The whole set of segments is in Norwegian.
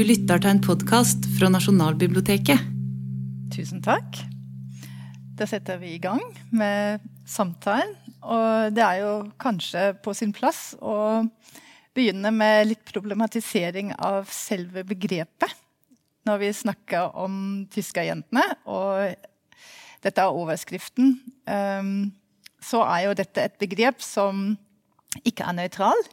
Du lytter til en podkast fra Nasjonalbiblioteket. Tusen takk. Da setter vi i gang med samtalen. Og det er jo kanskje på sin plass å begynne med litt problematisering av selve begrepet når vi snakker om tyskerjentene. Og dette er overskriften. Um, så er jo dette et begrep som ikke er nøytral.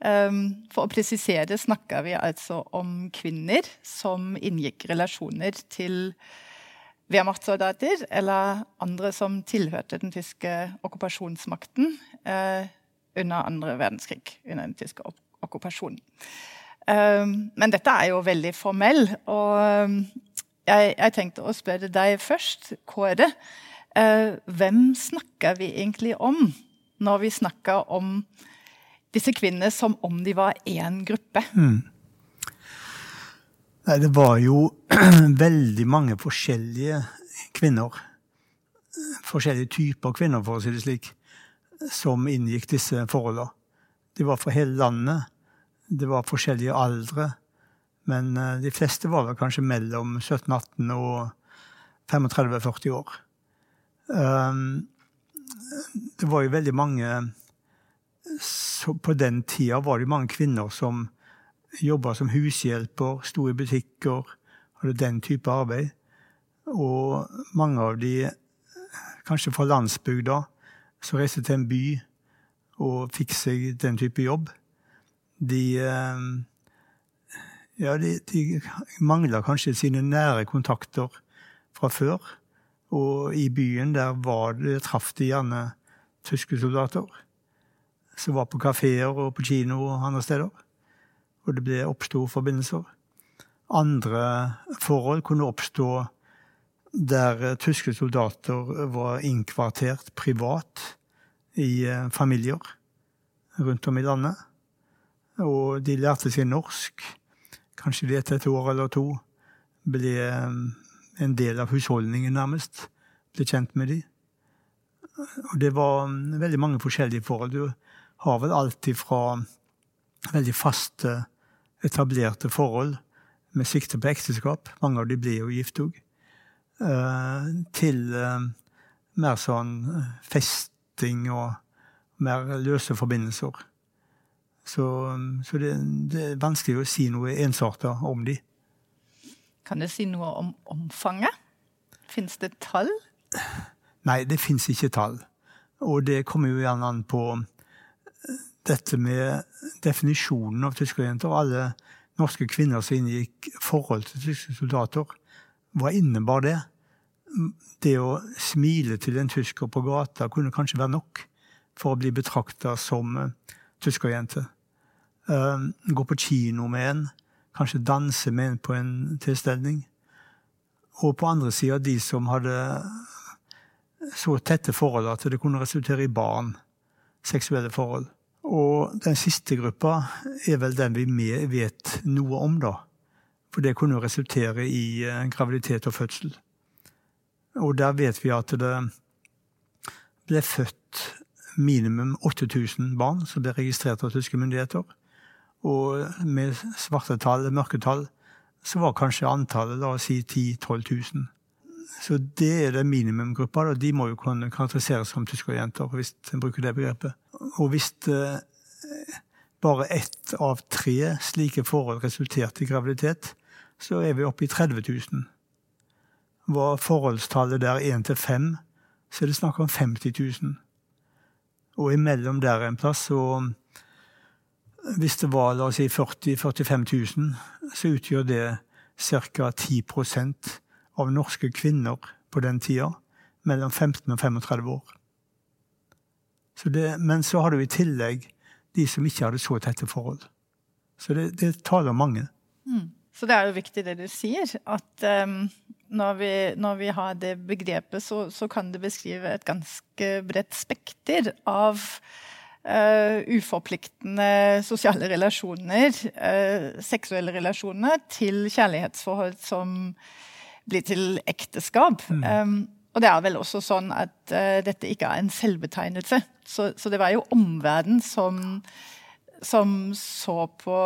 Um, for å presisere snakker vi altså om kvinner som inngikk relasjoner til Wehrmachtsoldater eller andre som tilhørte den tyske okkupasjonsmakten uh, under andre verdenskrig. under den tyske okkupasjonen. Um, men dette er jo veldig formell, og um, jeg, jeg, tenkte å spørre deg først, Kåre. Uh, hvem snakker vi egentlig om når vi snakker om disse kvinnene som om de var én gruppe? Mm. Nei, det var jo veldig mange forskjellige kvinner. Forskjellige typer kvinner, for å si det slik, som inngikk disse forholdene. De var fra hele landet. Det var forskjellige aldre. Men eh, de fleste var vel kanskje mellom 17-18 og 35-40 år. Um, det var jo veldig mange På den tida var det mange kvinner som jobba som hushjelper, sto i butikker, hadde den type arbeid. Og mange av de, kanskje fra landsbygda, som reiste til en by og fikk seg den type jobb, de eh, Ja, de, de mangla kanskje sine nære kontakter fra før. Og i byen der var det, traff de gjerne tyske soldater. Som var på kafeer og på kino og andre steder. Og det ble oppsto forbindelser. Andre forhold kunne oppstå der tyske soldater var innkvartert privat i eh, familier rundt om i landet. Og de lærte seg norsk. Kanskje de etter et år eller to ble eh, en del av husholdningen, nærmest. Ble kjent med de. Og det var mm, veldig mange forskjellige forhold. Har vel alltid fra veldig faste, etablerte forhold med sikte på ekteskap, mange av de blir jo gift òg, eh, til eh, mer sånn festing og mer løse forbindelser. Så, så det, det, er vanskelig å si noe ensarta om de. Kan du si noe om omfanget? Fins det tall? Nei, det fins ikke tall. Og det kommer jo gjerne an på eh, dette med definisjonen av tyskerjenter. Alle norske kvinner som inngikk forhold til tyske soldater, hva innebar det? Det å smile til en tysker på gata kunne kanskje være nok for å bli betrakta som uh, tyskerjente. Uh, gå på kino med en, kanskje danse med en på en tilstelning. Og på andre sida de som hadde så tette forhold at det kunne resultere i barn. Seksuelle forhold. Og den siste gruppa er vel den vi vet noe om, da. For det kunne resultere i eh, graviditet og fødsel. Og der vet vi at det ble født minimum 8000 barn som ble registrert av tyske myndigheter. Og med svarte tall, mørketall, så var kanskje antallet la oss si 10 000-12 000. Så det er det minimumgruppa. og De må jo kunne karakteriseres som tyskerjenter, hvis en bruker det begrepet. Og hvis eh, bare ett av tre slike forhold resulterte i graviditet, så er vi oppe i 30 000. Var forholdstallet der 1 til 5, så er det snakk om 50 000. Og imellom der en plass så hvis det var la oss si 40 45 000, så utgjør det ca. 10 av norske kvinner på den tida mellom 15 og 35 år. Så det, men så har du i tillegg de som ikke hadde så tette forhold. Så det, det taler mange. Mm. Så det er jo viktig det du sier, at um, når, vi, når, vi, har det begrepet, så, så, kan det beskrive et ganske bredt spekter av Uh, uforpliktende sosiale relasjoner, uh, seksuelle relasjoner, til kjærlighetsforhold som blir til ekteskap. Mm. Um, og det er vel også sånn at uh, dette ikke er en selvbetegnelse. Så, så det var jo omverdenen som, som, så på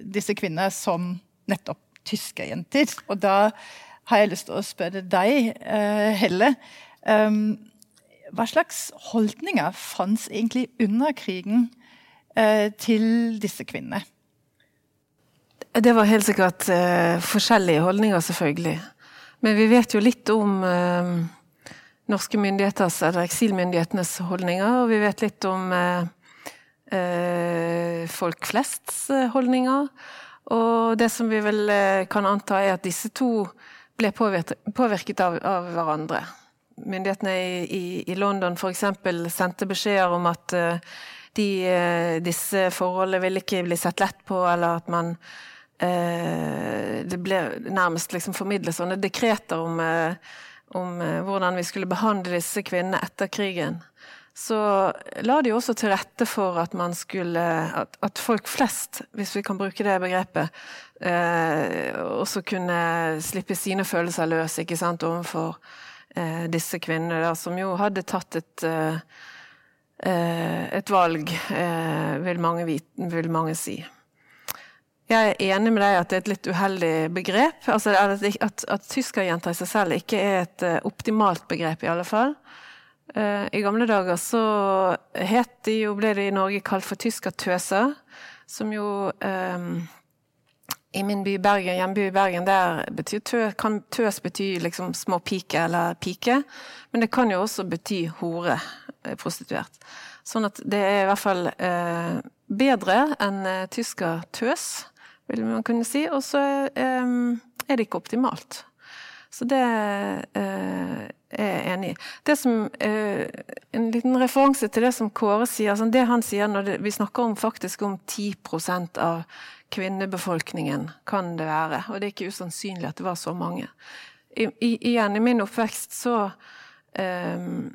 disse kvinnene som nettopp tyske jenter. Og da har jeg lyst til å spørre deg, uh, Helle. Um, hva slags holdninger fantes egentlig under krigen uh, til disse kvinnene? Det var helt sikkert uh, forskjellige holdninger, selvfølgelig. Men vi vet jo litt om uh, norske myndigheters, eller eksilmyndighetenes holdninger, og vi vet litt om uh, folk flests holdninger. Og det som vi vel kan anta, er at disse to ble påvirket av, av hverandre. Myndighetene i, i, i London f.eks. sendte beskjeder om at de, disse forholdene ville ikke bli sett lett på, eller at man det ble nærmest liksom formidlet sånne dekreter om, eh, om eh, hvordan vi skulle behandle disse kvinnene etter krigen. Så la de også til rette for at man skulle At, at folk flest, hvis vi kan bruke det begrepet, eh, også kunne slippe sine følelser løs ikke sant, overfor eh, disse kvinnene, der, som jo hadde tatt et eh, et valg, vil mange, vite, vil mange si. Jeg er enig med deg at det er et litt uheldig begrep. Altså at, at, tyskerjenter i seg selv ikke er et uh, optimalt begrep, i alle fall. Uh, I gamle dager så het de jo, ble de i Norge kalt for tyskertøser, som jo um, i min by Bergen, hjemby i Bergen, der betyr tø, kan tøs bety liksom små pike eller pike. Men det kan jo også bety hore, prostituert. Sånn at det er i hvert fall eh, bedre enn eh, tyskertøs vil man kunne si. Og så um, er det ikke optimalt. Så det eh, er jeg enig i. Det som, eh, en liten referanse til det som Kåre sier. Altså det han sier når det, vi snakker om faktisk om 10% av kvinnebefolkningen, kan det være. Og det er ikke usannsynlig at det var så mange. I, i, igjen, i min oppvekst så um,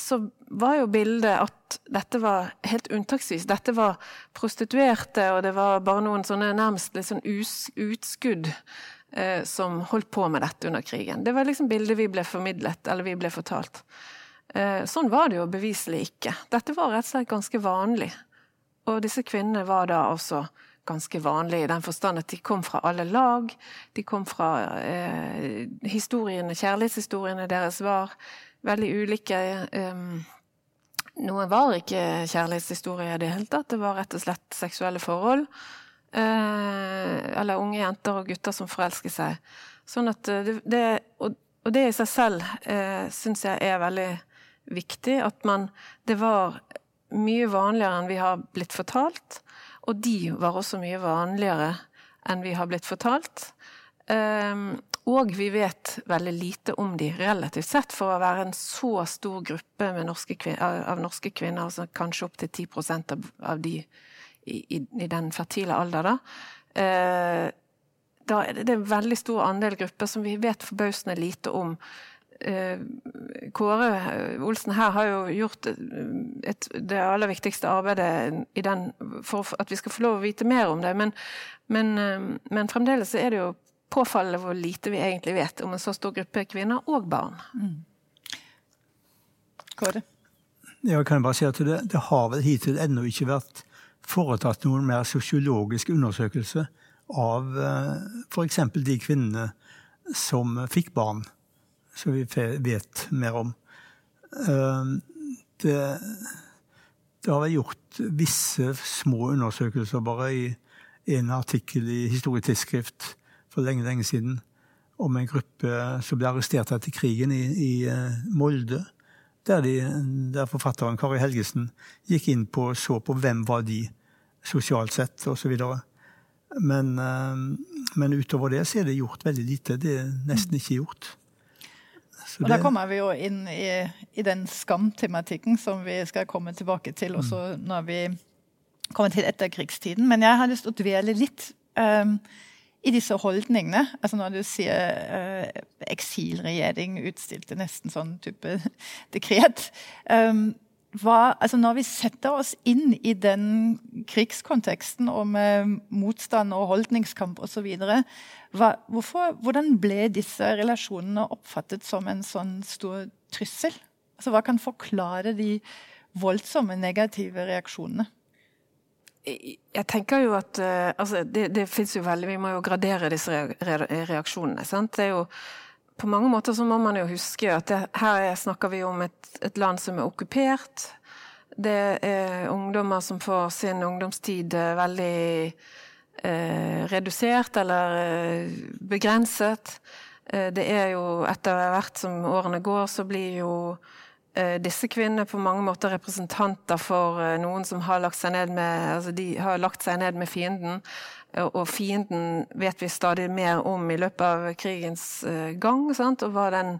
så var jo bildet at dette var helt unntaksvis. Dette var prostituerte, og det var bare noen sånne nærmest litt sånn us, utskudd eh, som holdt på med dette under krigen. Det var liksom bildet vi ble formidlet, eller vi ble fortalt. Eh, sånn var det jo beviselig ikke. Dette var rett og slett ganske vanlig. Og disse kvinnene var da også ganske vanlige i den forstand at de kom fra alle lag. De kom fra eh, historiene, kjærlighetshistoriene deres var veldig ulike. Um, noen var ikke kjærlighetshistorie i det hele tatt, det var rett og slett seksuelle forhold. Uh, eller unge jenter og gutter som forelsker seg. Sånn at eh, det, det og, og, det i seg selv uh, syns jeg er veldig viktig. At man Det var mye vanligere enn vi har blitt fortalt. Og de var også mye vanligere enn vi har blitt fortalt. Um, og vi vet veldig lite om de relativt sett, for å være en så stor gruppe norske kvinner, av norske kvinner, altså kanskje opptil 10 av, de i, i, i, den fertile alder, da. Eh, da er det en veldig stor andel grupper som vi vet forbausende lite om. Eh, Kåre Olsen her har jo gjort et, det aller viktigste arbeidet den, for at vi skal få lov å vite mer om det, men, men, eh, men fremdeles er det jo påfallende hvor lite vi egentlig vet om en så stor gruppe kvinner og barn. Mm. Kåre? Jeg kan bare si at det, det har vel hittil ennå ikke vært foretatt noen mer sosiologisk undersøkelse av eh, f.eks. de kvinnene som fikk barn, som vi vet mer om. Uh, det, det, har vært gjort visse små undersøkelser bare i en artikkel i Historietidsskrift for lenge, lenge siden om en gruppe som ble arrestert etter krigen i, i eh, Molde. Der, de, der, forfatteren Kari Helgesen gikk inn på og så på hvem var de sosialt sett, osv. Men, eh, men utover det så er det gjort veldig lite. Det er nesten ikke gjort. Så og Da kommer vi jo inn i, i den skamtematikken som vi skal komme tilbake til også mm. når vi kommer til etterkrigstiden. Men jeg har lyst til å dvele litt um, i disse holdningene. altså Når du sier uh, eksilregjering, utstilte nesten sånn type dekret. Um, hva, altså når vi setter oss inn i den krigskonteksten og med motstand og holdningskamp osv., hvordan ble disse relasjonene oppfattet som en sånn stor trussel? Altså Hva kan forklare de voldsomme negative reaksjonene? Jeg tenker jo at uh, altså, det, det fins jo veldig Vi må jo gradere disse reaksjonene. sant? Det er jo på mange måter så må man jo huske at det, her snakker vi om et, et, land som er okkupert. Det er ungdommer som får sin ungdomstid eh, veldig eh, redusert eller eh, begrenset. Eh, det er jo etter hvert som årene går, så blir jo Eh, disse kvinnene på mange måter representanter for eh, noen som har lagt seg ned med, altså lagt seg ned med fienden. Og fienden vet vi stadig mer om i løpet av krigens eh, gang, sant? og hva, den,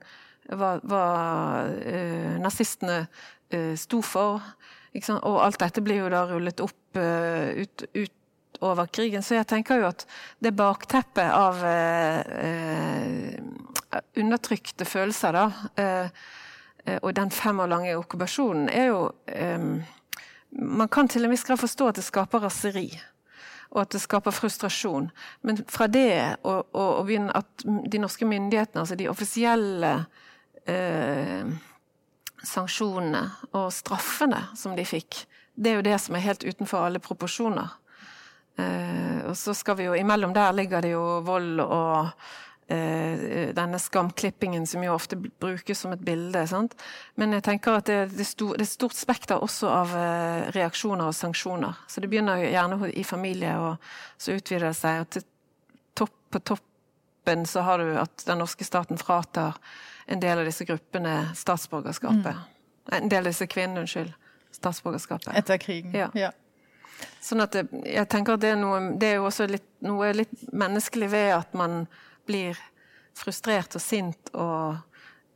hva, hva uh, nazistene uh, sto for. Og alt dette blir jo da rullet opp uh, ut, ut over krigen. Så jeg tenker jo at det bakteppet av undertrykte følelser, da Eh, og den fem år lange okkupasjonen er jo um, Man kan til en viss grad forstå at det skaper raseri. Og at det skaper frustrasjon. Men fra det å begynne at de norske myndighetene, altså de offisielle uh, sanksjonene og straffene som de fikk, det er jo det som er helt utenfor alle proporsjoner. Uh, og så skal vi jo Imellom der ligger det jo vold og Eh, denne skamklippingen som jo ofte brukes som et bilde. Sant? Men jeg tenker at det, det, er et stort spekter også av eh, reaksjoner og sanksjoner. Så det begynner gjerne i familie, og så utvider det seg. og topp, På toppen så har du at den norske staten fratar en del av disse gruppene statsborgerskapet. Mm. En del av disse kvinnene, unnskyld. Statsborgerskapet. Etter krigen. Ja. ja. Sånn at det, jeg tenker at det er, noe, det er jo også litt, noe litt menneskelig ved at man blir frustrert og sint, og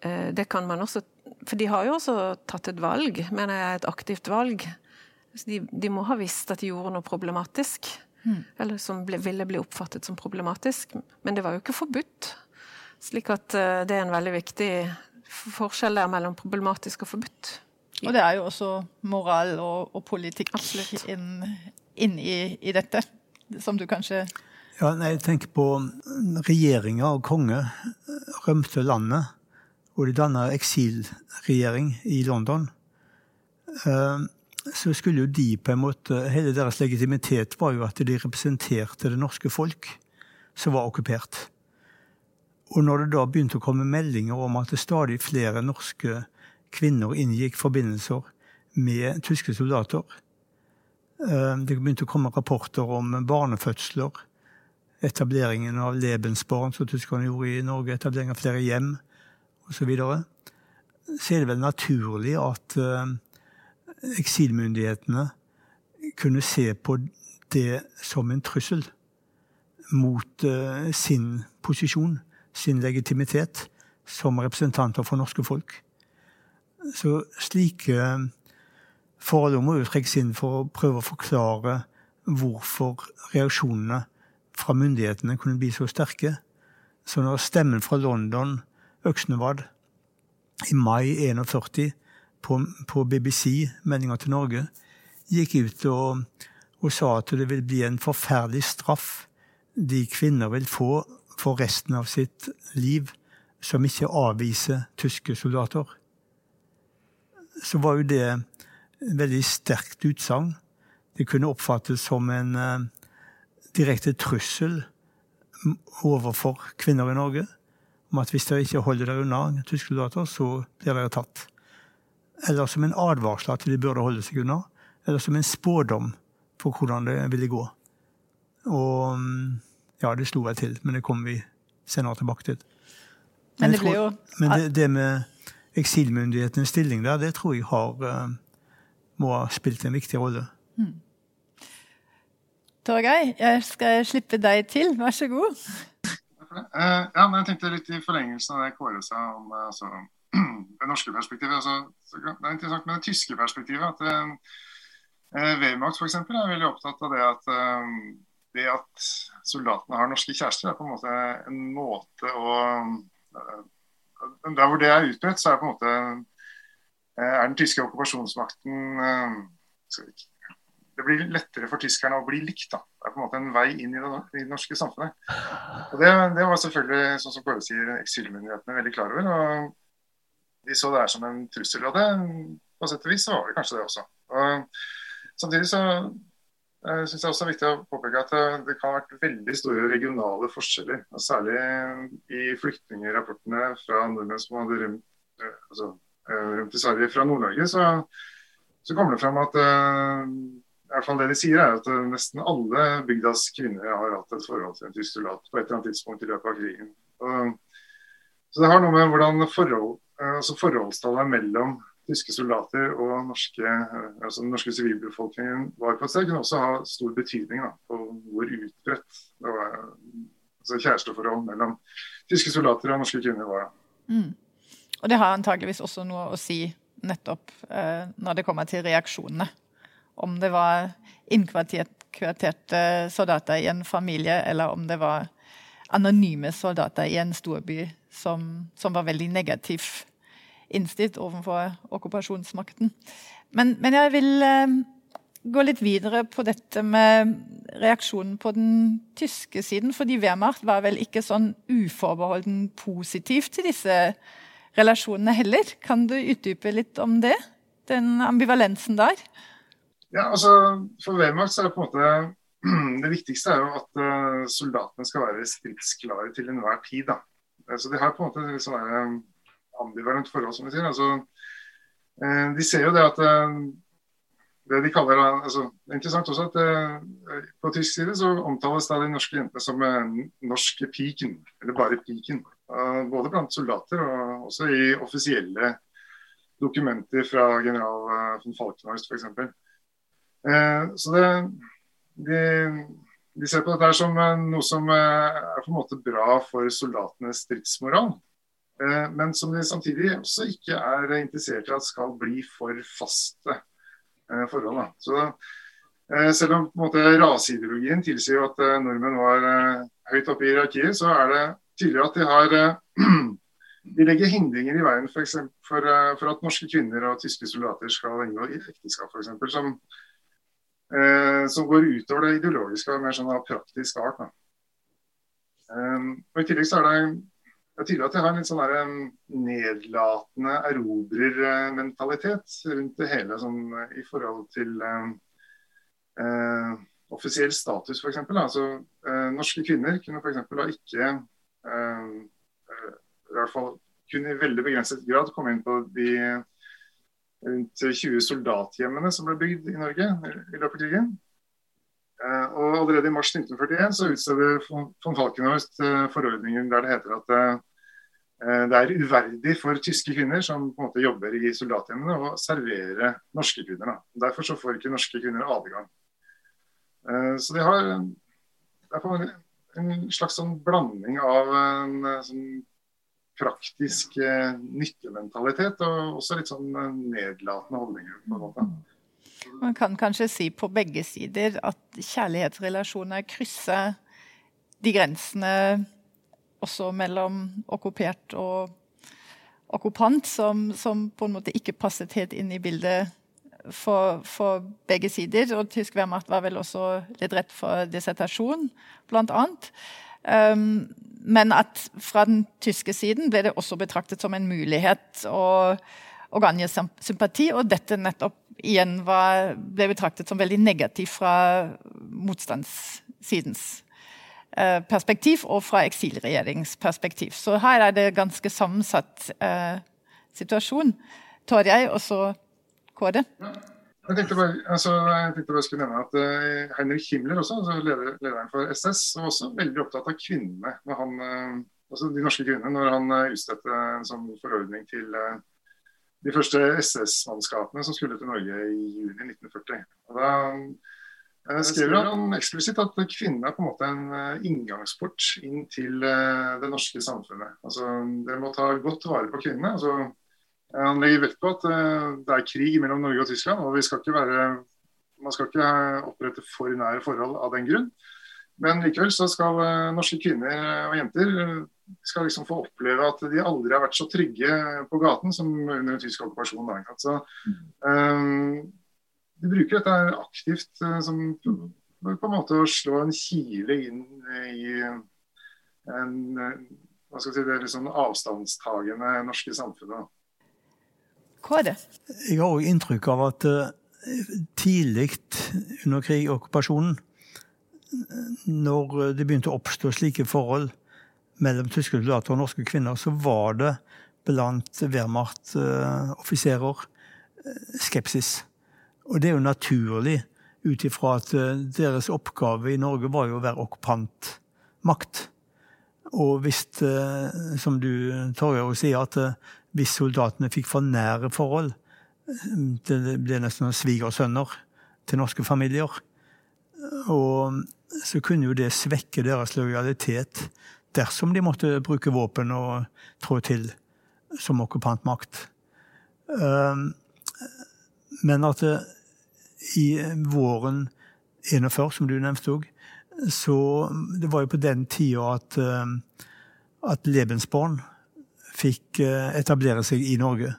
eh, det kan man også For de har jo også tatt et valg, mener jeg, et aktivt valg. De, de, må ha visst at de gjorde noe problematisk. Mm. Eller som ble, ville bli oppfattet som problematisk. Men det var jo ikke forbudt. Slik at uh, det er en veldig viktig forskjell der mellom problematisk og forbudt. Og det er jo også moral og, og politikk inn, inn i, i, dette, som du kanskje ja, nei, jeg tenker på regjeringa og konge rømte landet, og de danna eksilregjering i London. Eh, så skulle jo de på en måte Hele deres legitimitet var jo at de representerte det norske folk som var okkupert. Og når det da begynte å komme meldinger om at stadig flere norske kvinner inngikk forbindelser med tyske soldater eh, Det begynte å komme rapporter om barnefødsler etableringen av Lebensborn, som tyskerne gjorde i Norge, etablering av flere hjem osv., så, videre, så er det vel naturlig at uh, eksilmyndighetene kunne se på det som en trussel mot uh, sin posisjon, sin legitimitet, som representanter for norske folk. Så slike forhold må jo trekkes inn for å prøve å forklare hvorfor reaksjonene fra myndighetene kunne bli så sterke. Så når stemmen fra London, Øksnevad, i mai 41 på, på BBC, meldinga til Norge, gikk ut og, og, sa at det vil bli en forferdelig straff de kvinner vil få for resten av sitt liv som ikke avviser tyske soldater, så var jo det et veldig sterkt utsagn. Det kunne oppfattes som en eh, direkte trussel overfor kvinner i Norge om at hvis dere ikke holder dere unna tyske soldater, så blir dere tatt. Eller som en advarsel at de burde holde seg unna. Eller som en spådom for hvordan det ville gå. Og ja, det slo jeg til, men det kommer vi senere tilbake til. Men, men det, tror, jo... men det, det med eksilmyndighetenes stilling der, det tror jeg har, eh, må ha spilt en viktig rolle. Mm. Torgeir, jeg skal slippe deg til. Vær så god. Uh, ja, men jeg tenkte litt i forlengelsen av det Kåre sa om uh, altså, det norske perspektivet. Altså, det er interessant med det tyske perspektivet. at uh, Wehrmacht f.eks. er veldig opptatt av det at uh, det at soldatene har norske kjærester, er på en måte en måte å Der hvor det er utbredt, så er på en måte er den tyske okkupasjonsmakten skal ikke det blir lettere for tyskerne å bli likt. da. Det er på en måte en vei inn i det, i det norske samfunnet. Og det, det, var selvfølgelig, sånn som Kåre sier, eksilmyndighetene veldig klar over. og De så det her som en trussel. Og det, på sett og vis så var det kanskje det også. Og Samtidig så jeg også er viktig å påpeke at det kan ha vært veldig store regionale forskjeller. og Særlig i flyktningrapportene fra nordmenn som hadde rømt, altså, rømt til Sverige fra Nord-Norge, så, så, kommer det fram at i hvert fall det de sier er at nesten alle bygdas kvinner har hatt et forhold til en tysk soldat på et eller annet tidspunkt i løpet av krigen. Så det har noe med hvordan forhold, altså forholdstallet mellom tyske soldater og norske, altså den norske sivilbefolkningen var på et sted, kunne også ha stor betydning da, på hvor utbredt det var, altså kjæresteforhold mellom tyske soldater og norske kvinner var. Mm. Og det har antageligvis også noe å si nettopp eh, når det kommer til reaksjonene. Om det var innkvarterte soldater i en familie, eller om det var anonyme soldater i en storby som, som var veldig negativt innstilt overfor okkupasjonsmakten. Men, men jeg vil eh, gå litt videre på dette med reaksjonen på den tyske siden. fordi Wehrmacht var vel ikke sånn uforbeholden positiv til disse relasjonene heller. Kan du utdype litt om det? Den ambivalensen der? Ja, altså For Wehrmacht så er det på en måte det viktigste er jo at uh, soldatene skal være stridsklare til enhver tid. da. Så De har på en måte et sånn ambivalent forhold, som vi sier. Altså, eh, de ser jo det at eh, det de kaller altså, Det er interessant også at eh, på tysk side så omtales da de norske jentene som norske piken, eller bare piken. Både blant soldater og også i offisielle dokumenter fra general von Falkenhorst f.eks. Så det, de, de, ser på dette som noe som er på en måte bra for soldatenes stridsmoral. Eh, men som de samtidig også ikke er interessert i at skal bli for faste eh, forhold. Så eh, selv om på en måte, raseideologien tilsier at nordmenn var høyt oppe i hierarkiet, så er det tydelig at de har de legger hindringer i veien for, eksempel, for, for, at norske kvinner og tyske soldater skal inngå i ekteskap, f.eks. Som, eh, som går utover det ideologiske og mer sånn av praktisk art. Um, og I tillegg så er det er tydelig at jeg har en litt sånn nedlatende erobrermentalitet rundt det hele sånn, i forhold til eh, eh offisiell status, f.eks. Altså, eh, norske kvinner kunne f.eks. da ikke eh, eh, i hvert fall kunne i veldig begrenset grad komme inn på de rundt 20 soldathjemmene som ble bygd i Norge i løpet av krigen. Eh, og Allerede i mars 1941 så utsteder von Falkenhorst eh, forordningen der det heter at eh, det er uverdig for tyske kvinner som på en måte jobber i soldathjemmene, å servere norske kvinner. Da. Derfor så får ikke norske kvinner adgang. Så de har det er en slags sånn blanding av en sånn praktisk nyttementalitet og også litt sånn nedlatende holdninger. på en måte. Man kan kanskje si på begge sider at kjærlighetsrelasjoner krysser de grensene også mellom okkupert og okkupant, som, som, på en måte ikke passet helt inn i bildet for, for begge sider. Og tysk Wehrmacht var vel også litt redd for dissertasjon, blant annet. Um, men at fra den tyske siden ble det også betraktet som en mulighet å, å gagner sympati, og dette nettopp igjen var, ble betraktet som veldig negativt fra motstandssidens eh, perspektiv og fra eksilregjeringsperspektiv. Så her er det ganske sammensatt eh, situasjon. Torjei, og så Kåre. Ja. Jeg tenkte bare, altså, jeg tenkte bare skulle nevne at uh, Heinrich Himmler, også, altså leder, lederen for SS, var også veldig opptatt av kvinnene. Når han, uh, altså de norske kvinnene, når han uh, utstedte en sånn forordning til de første SS-mannskapene som skulle til Norge i juni 1940. Og da skriver han eksplisitt at kvinnene er på en måte en inngangsport inn til det norske samfunnet. Altså, Dere må ta godt vare på kvinnene. Altså, han legger vekt på at det er krig mellom Norge og Tyskland, og skal være, man skal ikke opprette for nære forhold av den grunn. Men likevel så skal norske kvinner og jenter skal liksom få oppleve at de aldri har vært så trygge på gaten som under den tyske okkupasjonen. Så, um, de bruker dette aktivt som på en måte å slå en kile inn i en hva skal si, det litt sånn avstandstagende norske samfunnet. Hva er det? Jeg har òg inntrykk av at uh, tidlig under krig og okkupasjonen, når det begynte å oppstå slike forhold mellom tyske soldater og norske kvinner, så var det blant Wehrmacht-offiserer skepsis. Og det er jo naturlig ut ifra at deres oppgave i Norge var jo å være okkupantmakt. Og hvis, som du Torgeir sier, at hvis soldatene fikk for nære forhold Det ble nesten svigersønner til norske familier. Og så kunne jo det svekke deres lojalitet dersom de måtte bruke våpen og trå til som okkupantmakt. Ehm, men at det, i våren 41, som du nevnte òg, så Det var jo på den tida at, ehm, at Lebensborn fikk eh, etablere seg i Norge.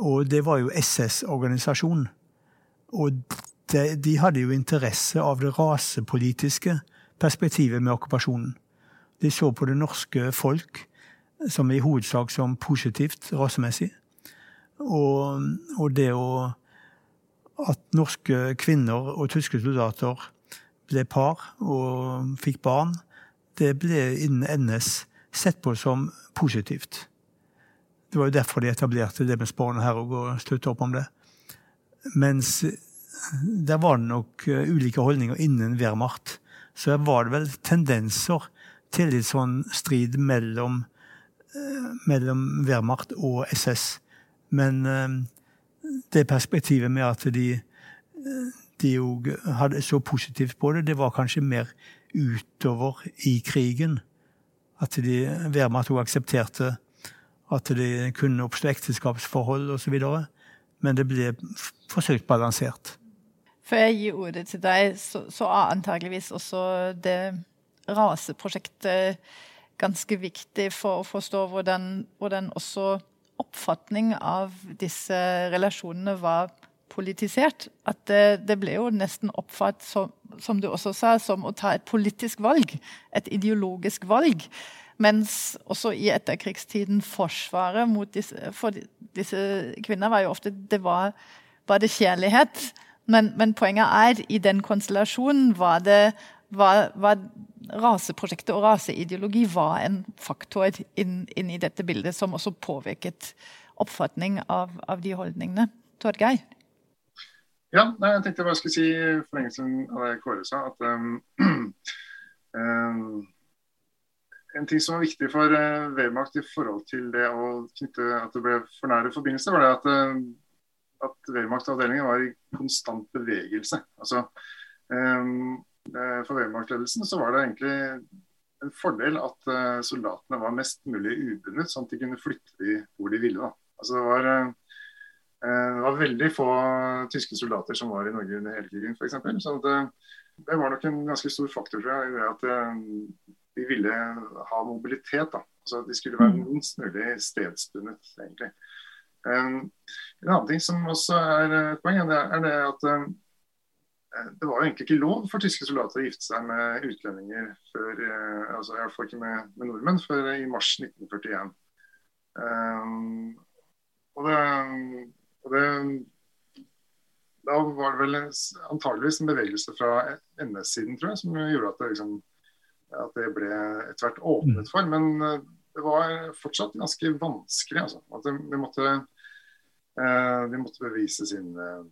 Og det var jo SS-organisasjonen. Og de, de, hadde jo interesse av det rasepolitiske perspektivet med okkupasjonen. De så på det norske folk som i hovedsak som positivt rasemessig. Og, og det å At norske kvinner og tyske soldater ble par og fikk barn, det ble innen NS sett på som positivt. Det var jo derfor de etablerte det med Spania her og sluttet opp om det. Mens der var det nok eh, ulike holdninger innen Wehrmacht. Så der var det vel tendenser til litt sånn strid mellom, eh, mellom Wehrmacht og SS. Men eh, det perspektivet med at de de òg hadde så positivt på det, det var kanskje mer utover i krigen. At de Wehrmacht òg aksepterte at det kunne oppstå ekteskapsforhold osv. Men det ble forsøkt balansert. Før jeg gir ordet til deg, så, så er antageligvis også det raseprosjektet ganske viktig for å forstå hvordan, hvordan også oppfatning av disse relasjonene var politisert. At det, det ble jo nesten oppfattet, som, som, du også sa, som å ta et politisk valg. Et ideologisk valg. Mens også i etterkrigstiden forsvaret mot disse, for disse kvinner var jo ofte det var, var det kjærlighet. Men, men, poenget er i den konstellasjonen var det var, var raseprosjektet og raseideologi var en faktor inn, inn, i dette bildet som også påvirket oppfatning av, av de holdningene. Torgeir? Ja, nei, jeg tenkte jeg bare skulle si forlengelsen av det Kåre sa. at um, um, En ting som var viktig for uh, Wehrmacht i forhold til det å knytte at det ble for nære forbindelser, var det at, uh, at Wehrmacht-avdelingen var i konstant bevegelse. Altså, um, for Wehrmacht-ledelsen så var det egentlig en fordel at uh, soldatene var mest mulig ubundet, sånn at de kunne flytte de hvor de ville. Altså, det, var, uh, det var veldig få tyske soldater som var i Norge under hele krigen, f.eks. Så det, det, var nok en ganske stor faktor tror jeg, at de ville ha mobilitet. da. Altså De skulle være mm. minst mulig stedsbundet, egentlig. Um, en annen ting som også er et poeng, er, er det at um, det var jo egentlig ikke lov for tyske soldater å gifte seg med utlendinger før uh, altså i hvert fall ikke med, med, nordmenn før i mars 1941. Um, og det, og det da var det vel antageligvis en bevegelse fra NS-siden tror jeg, som gjorde at det liksom at det ble etter hvert åpnet mm. for. Men eh, det var fortsatt ganske vanskelig. Altså. At de, måtte, eh, de, måtte, bevise sin eh,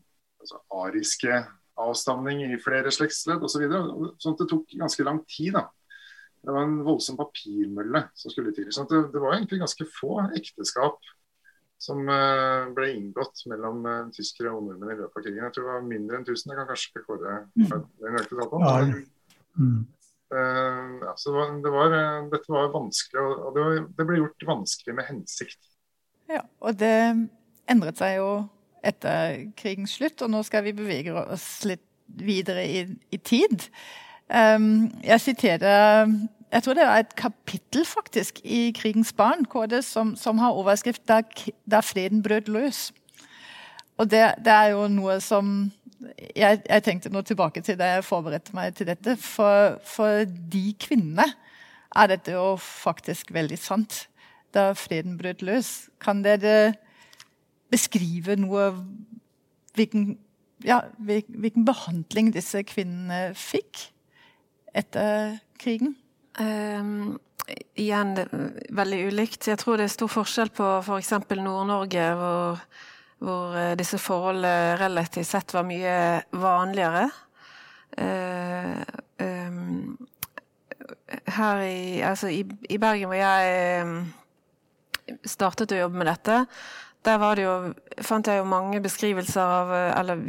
altså, ariske avstamning i flere slektsledd osv. Så videre. sånn at det tok ganske lang tid. da. Det var en voldsom papirmølle som skulle til. sånn det, det, var egentlig ganske få ekteskap som ble inngått mellom tyskere og nordmenn i løpet av krigen. Jeg tror det var mindre enn 1000. Jeg kan kanskje kåre mm. den nøyaktige tallet. Uh, ja, så det var, uh, dette var vanskelig, og det, var, det, ble gjort vanskelig med hensikt. Ja, og det endret seg jo etter krigens slutt, og nå skal vi bevege oss litt videre i, i tid. Um, jeg siterer jeg tror det er et kapittel faktisk i 'Krigens barn' KD, som, som har overskrift da, 'Da freden brøt løs'. Og det, det, er jo noe som jeg, jeg, tenkte nå tilbake til det jeg forberedte meg til dette. For, for, de kvinnene er dette jo faktisk veldig sant. Da freden brøt løs. Kan dere beskrive noe Hvilken ja, hvilken behandling disse kvinnene fikk etter krigen? Um, igjen veldig ulikt. Jeg tror det er stor forskjell på f.eks. For Nord-Norge, hvor, hvor, disse forholdene relativt sett var mye vanligere. Uh, um, her i, altså i, i, Bergen, hvor jeg startet å jobbe med dette, der jo, fant jeg jo mange beskrivelser av, eller,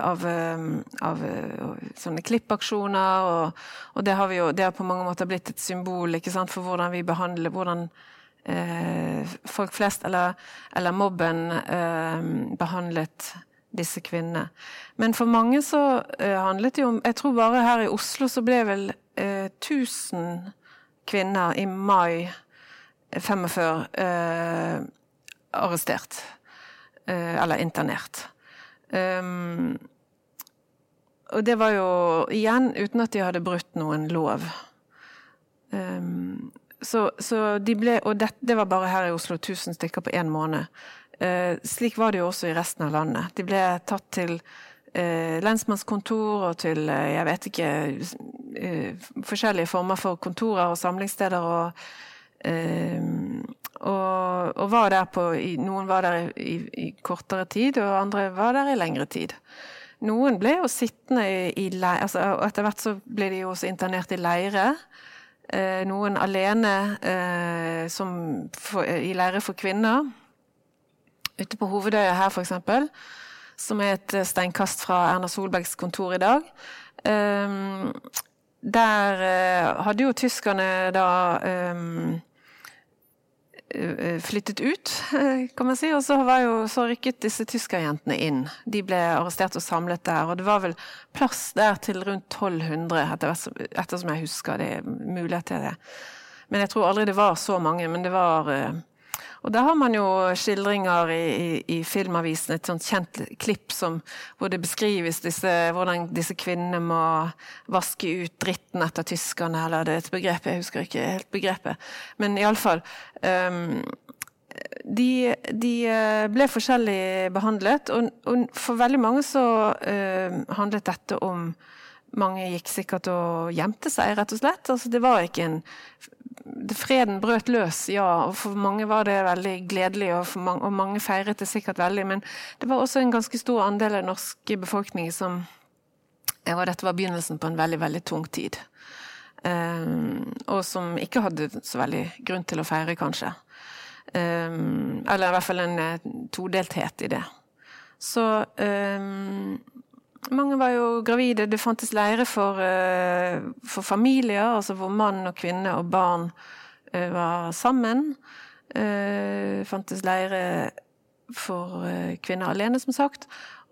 av, av, av eh, sånne klippaksjoner. Og, og, det har jo, det har på mange måter blitt et symbol sant, for hvordan vi behandler hvordan eh, folk flest, eller, eller mobben, eh, behandlet disse kvinnene. Men for mange så eh, handlet det jo om Jeg tror bare her i Oslo så ble vel eh, 1000 kvinner i mai 45 eh, arrestert. Eh, eller internert. Um, og det var jo igjen uten at de hadde brutt noen lov. Um, så, så, de ble Og det, det, var bare her i Oslo 1000 stykker på én måned. Eh, slik var det jo også i resten av landet. De ble tatt til eh, lensmannskontor og til uh, jeg vet ikke forskjellige former for kontorer og samlingssteder. og og, og, var der på Noen var der i, i, kortere tid, og andre var der i lengre tid. Noen ble jo sittende i, i leir, altså, Etter hvert så ble de jo også internert i leire. Eh, noen alene eh, som for, i leire for kvinner. Ute på Hovedøya her, f.eks., som er et steinkast fra Erna Solbergs kontor i dag. Eh, der eh, hadde jo tyskerne da eh, Eh, flyttet ut, eh, kan man si. Og så, jo, så rykket disse tyskerjentene inn. De ble arrestert og samlet der. Og det var vel plass der til rundt 1200, ettersom jeg husker det. Mulighet til det. Men jeg tror aldri det var så mange. Men det var eh, og da har man jo skildringer i, i, i Filmavisen, et sånt kjent klipp som, hvor det beskrives disse, hvordan disse kvinnene må vaske ut dritten etter tyskerne, eller det er et begrep, jeg husker ikke helt begrepet. Men iallfall um, ehm, de, de, eh, ble forskjellig behandlet, og, og, for veldig mange så uh, handlet dette om mange gikk sikkert og gjemte seg, rett og slett. Altså, det var ikke en freden brøt løs, ja. Og for mange var det veldig gledelig, og, mange, og mange feiret det sikkert veldig. Men det var også en ganske stor andel av den norske befolkningen som og Dette var begynnelsen på en veldig, veldig tung tid. Um, og som ikke hadde så veldig grunn til å feire, kanskje. Um, eller i hvert fall en uh, todelthet i det. Så um, mange var jo gravide. Det fantes leire for, uh, for familier, altså hvor mann og kvinne og barn uh, var sammen. Det fantes leire for kvinner alene, som sagt.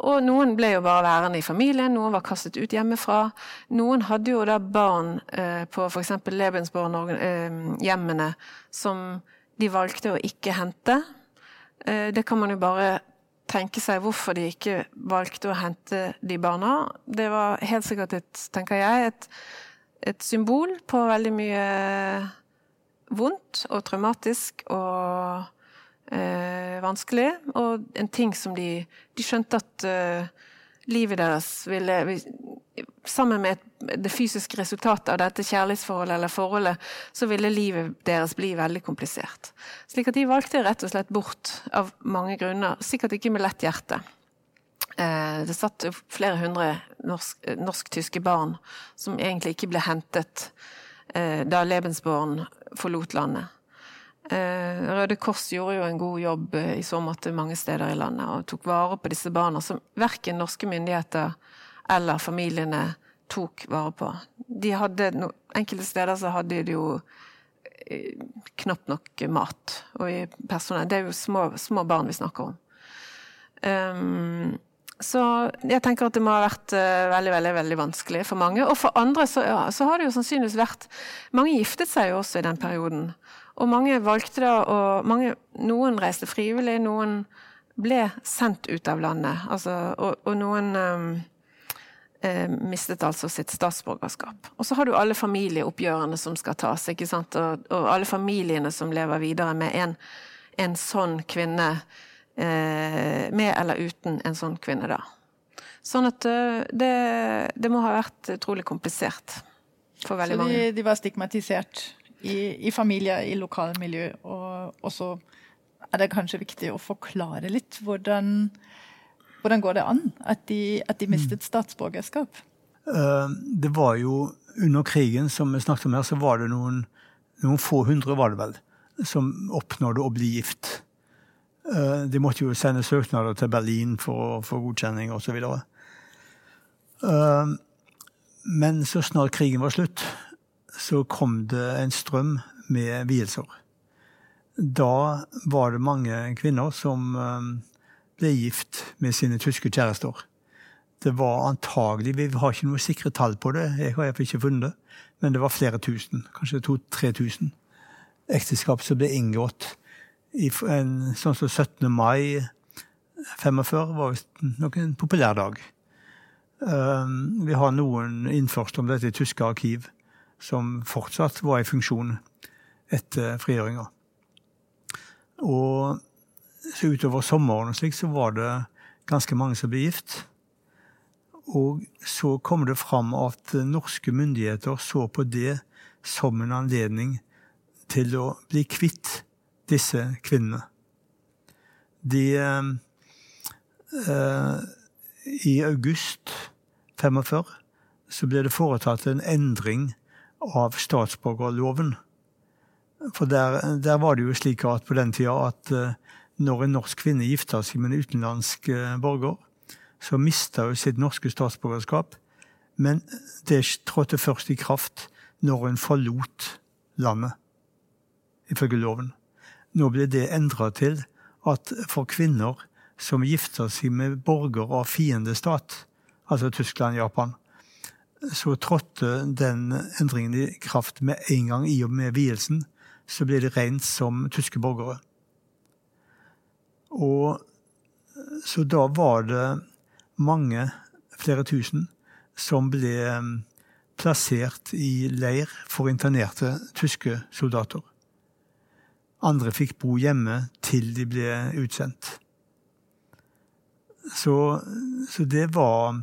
Og noen ble jo bare værende i familien, noen var kastet ut hjemmefra. Noen hadde jo da barn på f.eks. Lebensborg-hjemmene som de valgte å ikke hente. Det kan man jo bare tenke seg hvorfor de ikke valgte å hente de barna. Det var helt sikkert et, tenker jeg, et, et symbol på veldig mye vondt og traumatisk og eh, vanskelig. Og en ting som de, de skjønte at eh, livet deres ville Sammen med det fysiske resultatet av dette kjærlighetsforholdet eller forholdet, så ville livet deres bli veldig komplisert. Slik at de valgte rett og slett bort av mange grunner, sikkert ikke med lett hjerte. Eh, det satt flere hundre norsk-tyske barn som egentlig ikke ble hentet eh, da Lebensborn forlot landet. Eh, Røde Kors gjorde jo en god jobb i så måte mange steder i landet, og tok vare på disse barna som verken norske myndigheter eller familiene tok vare på. De hadde, enkelte steder så hadde de jo eh, knapt nok mat. Og personell. Det er jo små, små barn vi snakker om. Um, så jeg tenker at det må ha vært uh, veldig veldig, veldig vanskelig for mange. Og for andre så, ja, så, har det jo sannsynligvis vært Mange giftet seg jo også i den perioden. Og mange valgte da å Noen reiste frivillig, noen ble sendt ut av landet. Altså, og, og, noen um, eh, mistet altså sitt statsborgerskap. Og så har du alle familieoppgjørene som skal tas, ikke sant? Og, og alle familiene som lever videre med en, en sånn kvinne. Eh, med eller uten en sånn kvinne, da. Sånn at det, det må ha vært utrolig komplisert for veldig Så de, mange. de var stigmatisert i, i familie, i lokalmiljø, og også er det kanskje viktig å forklare litt hvordan, hvordan går det an at de, at de mistet statsborgerskap? Eh, Det var jo under krigen, som vi snakket om her, så var det noen, noen få hundre, var det vel, som oppnådde å bli gift. Eh, De måtte jo sende søknader til Berlin for å få godkjenning osv. Men så snart krigen var slutt, så kom det en strøm med vielser. Da var det mange kvinner som eh, ble gift med sine tyske kjærester. Det var antagelig, Vi har ikke noe sikre tall på det, jeg har ikke funnet det, men det var flere tusen, kanskje 2000-3000 ekteskap som ble inngått i en sånn som 17. mai 45 var visst nok en populær dag. Um, Vi har noen innførsler om dette i tyske arkiv, som fortsatt var i funksjon etter frigjøringa. Og så utover sommeren og slik, så var det ganske mange som ble gift. Og så kom det fram at norske myndigheter så på det som en anledning til å bli kvitt disse kvinnene. De eh, I august 45 så ble det foretatt en endring av statsborgerloven. For der, der var det jo slik at på den tida at eh, når en norsk kvinne gifta seg med en utenlandsk eh, borger, så mista hun sitt norske statsborgerskap. Men det trådte først i kraft når hun forlot landet, ifølge loven. Nå ble det endra til at for kvinner som gifter seg med borger av fiendestat, altså Tyskland og Japan, så trådte den endringen i kraft med en gang i og med vielsen. Så ble de regnet som tyske borgere. Og så da var det mange, flere tusen, som ble eh, plassert i leir for internerte tyske soldater. Andre fikk bo hjemme til de ble utsendt. Så, så det var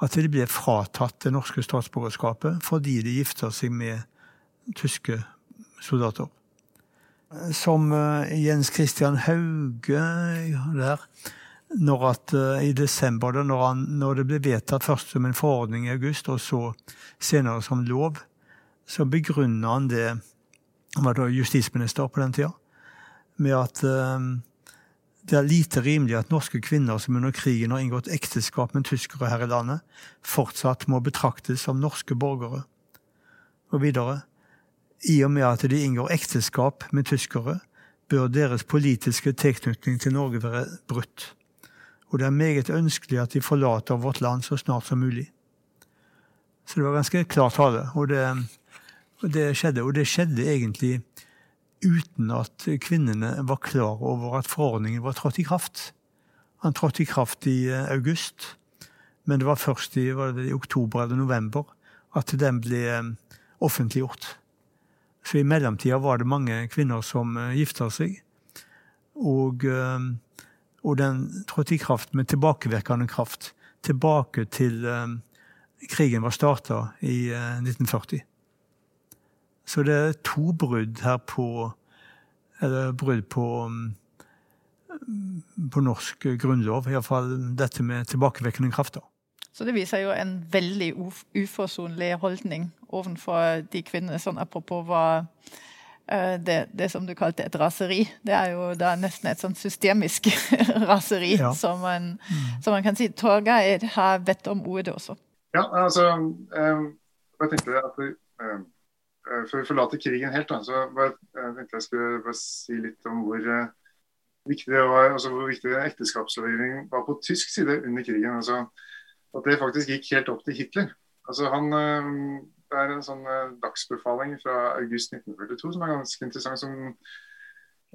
at de ble fratatt det norske statsborgerskapet fordi de gifta seg med tyske soldater. Som eh, Jens Christian Hauge der, når at eh, i desember, når, han, når det ble vedtatt først som en forordning i august, og så senere som lov, så begrunna han det Han var da justisminister på den tida, med at eh, det er lite rimelig at norske kvinner som under krigen har inngått ekteskap med tyskere her i landet, fortsatt må betraktes som norske borgere. Og videre. I og med at de inngår ekteskap med tyskere, bør deres politiske tilknytning til Norge være brutt. Og det er meget ønskelig at de forlater vårt land så snart som mulig. Så det var ganske klar tale, og det, og det skjedde. Og det skjedde egentlig uten at kvinnene var klar over at forordningen var trådt i kraft. Han trådte i kraft i eh, august, men det var først i, det i oktober eller november at den ble eh, offentliggjort. Så i mellomtida var det mange kvinner som eh, gifta seg. Og, eh, og den trådte i kraft med tilbakevirkende kraft. Tilbake til eh, krigen var starta i eh, 1940. Så det er to brudd her på Eller brudd på mm, på norsk grunnlov. Iallfall dette med tilbakevirkende kraft. da. Så det viser jo en veldig uf uforsonlig holdning overfor de kvinnene. Sånn apropos hva eh, det, det som du kalte et raseri. Det er jo da nesten et sånn systemisk raseri, Ja. som, man, som man kan si. Torgeir har bedt om ordet også. Ja, altså eh, Jeg tenkte at Før vi forlater krigen helt, da, så bare, jeg tenkte jeg skulle bare si litt om hvor eh, viktig det var, altså hvor viktig ekteskapslovgivning var på tysk side under krigen. altså At det faktisk gikk helt opp til Hitler. altså han eh, Det er en sånn eh, dagsbefaling fra august 1942 som er ganske interessant, som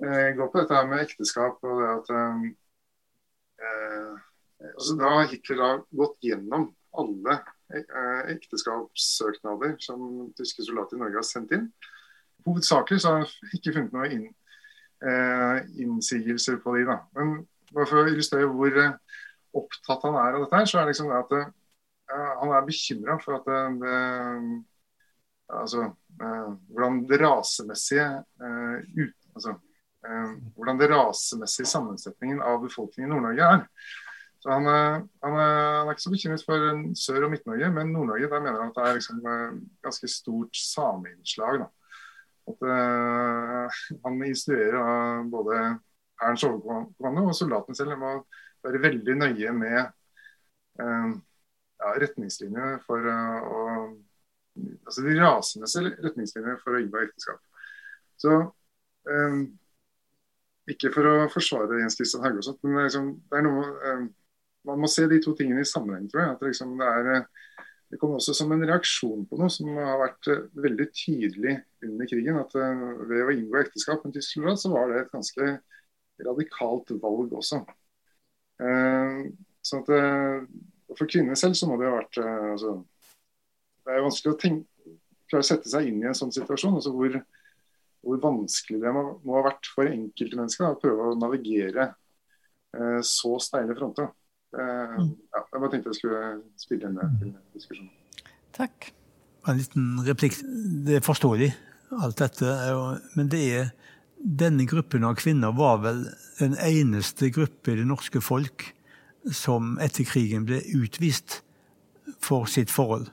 eh, går på dette her med ekteskap og det at eh, eh, altså Da har Hitler da gått gjennom alle eh, ekteskapssøknader som tyske soldater i Norge har sendt inn. Hovedsakelig så har han ikke funnet noen inn, eh, innsigelser på de. da. Men bare for å illustrere hvor, eh, opptatt han er av dette, her, så er det liksom at uh, han er bekymra for at det, det altså, uh, hvordan det rasemessige uh, ut, altså, hvordan det rasemessige sammensetningen av befolkningen i Nord-Norge er. Så han, han, han, er ikke så bekymret for Sør- og Midt-Norge, men Nord-Norge der mener han at det er liksom, ganske stort sameinnslag. At han instruerer både Hærens overkommando og soldatene selv om å være veldig nøye med eh, ja, retningslinjer for uh, å Altså de rasemessige retningslinjer for å inngå ekteskap. Så eh, Ikke for å forsvare Jens Christian sånt, men liksom, det er noe eh, Man må se de to tingene i sammenheng, tror jeg. at liksom, det, er, det kom også som en reaksjon på noe som har vært veldig tydelig under krigen. at Ved å inngå ekteskap med tysk soldat, så var det et ganske radikalt valg også. Uh, sånn at For kvinner selv så må det ha vært altså, det er jo vanskelig å tenke, klare å sette seg inn i en sånn situasjon. altså hvor, hvor vanskelig det må, må, ha vært for enkelte mennesker å prøve å navigere eh, så steile fronter. Eh, mm. ja, jeg bare tenkte jeg skulle spille inn det til diskusjonen. Takk. En liten replikk. Det er forståelig, alt dette. Men det er denne gruppen av kvinner var vel den eneste gruppe i det norske folk som etter krigen ble utvist for sitt forhold.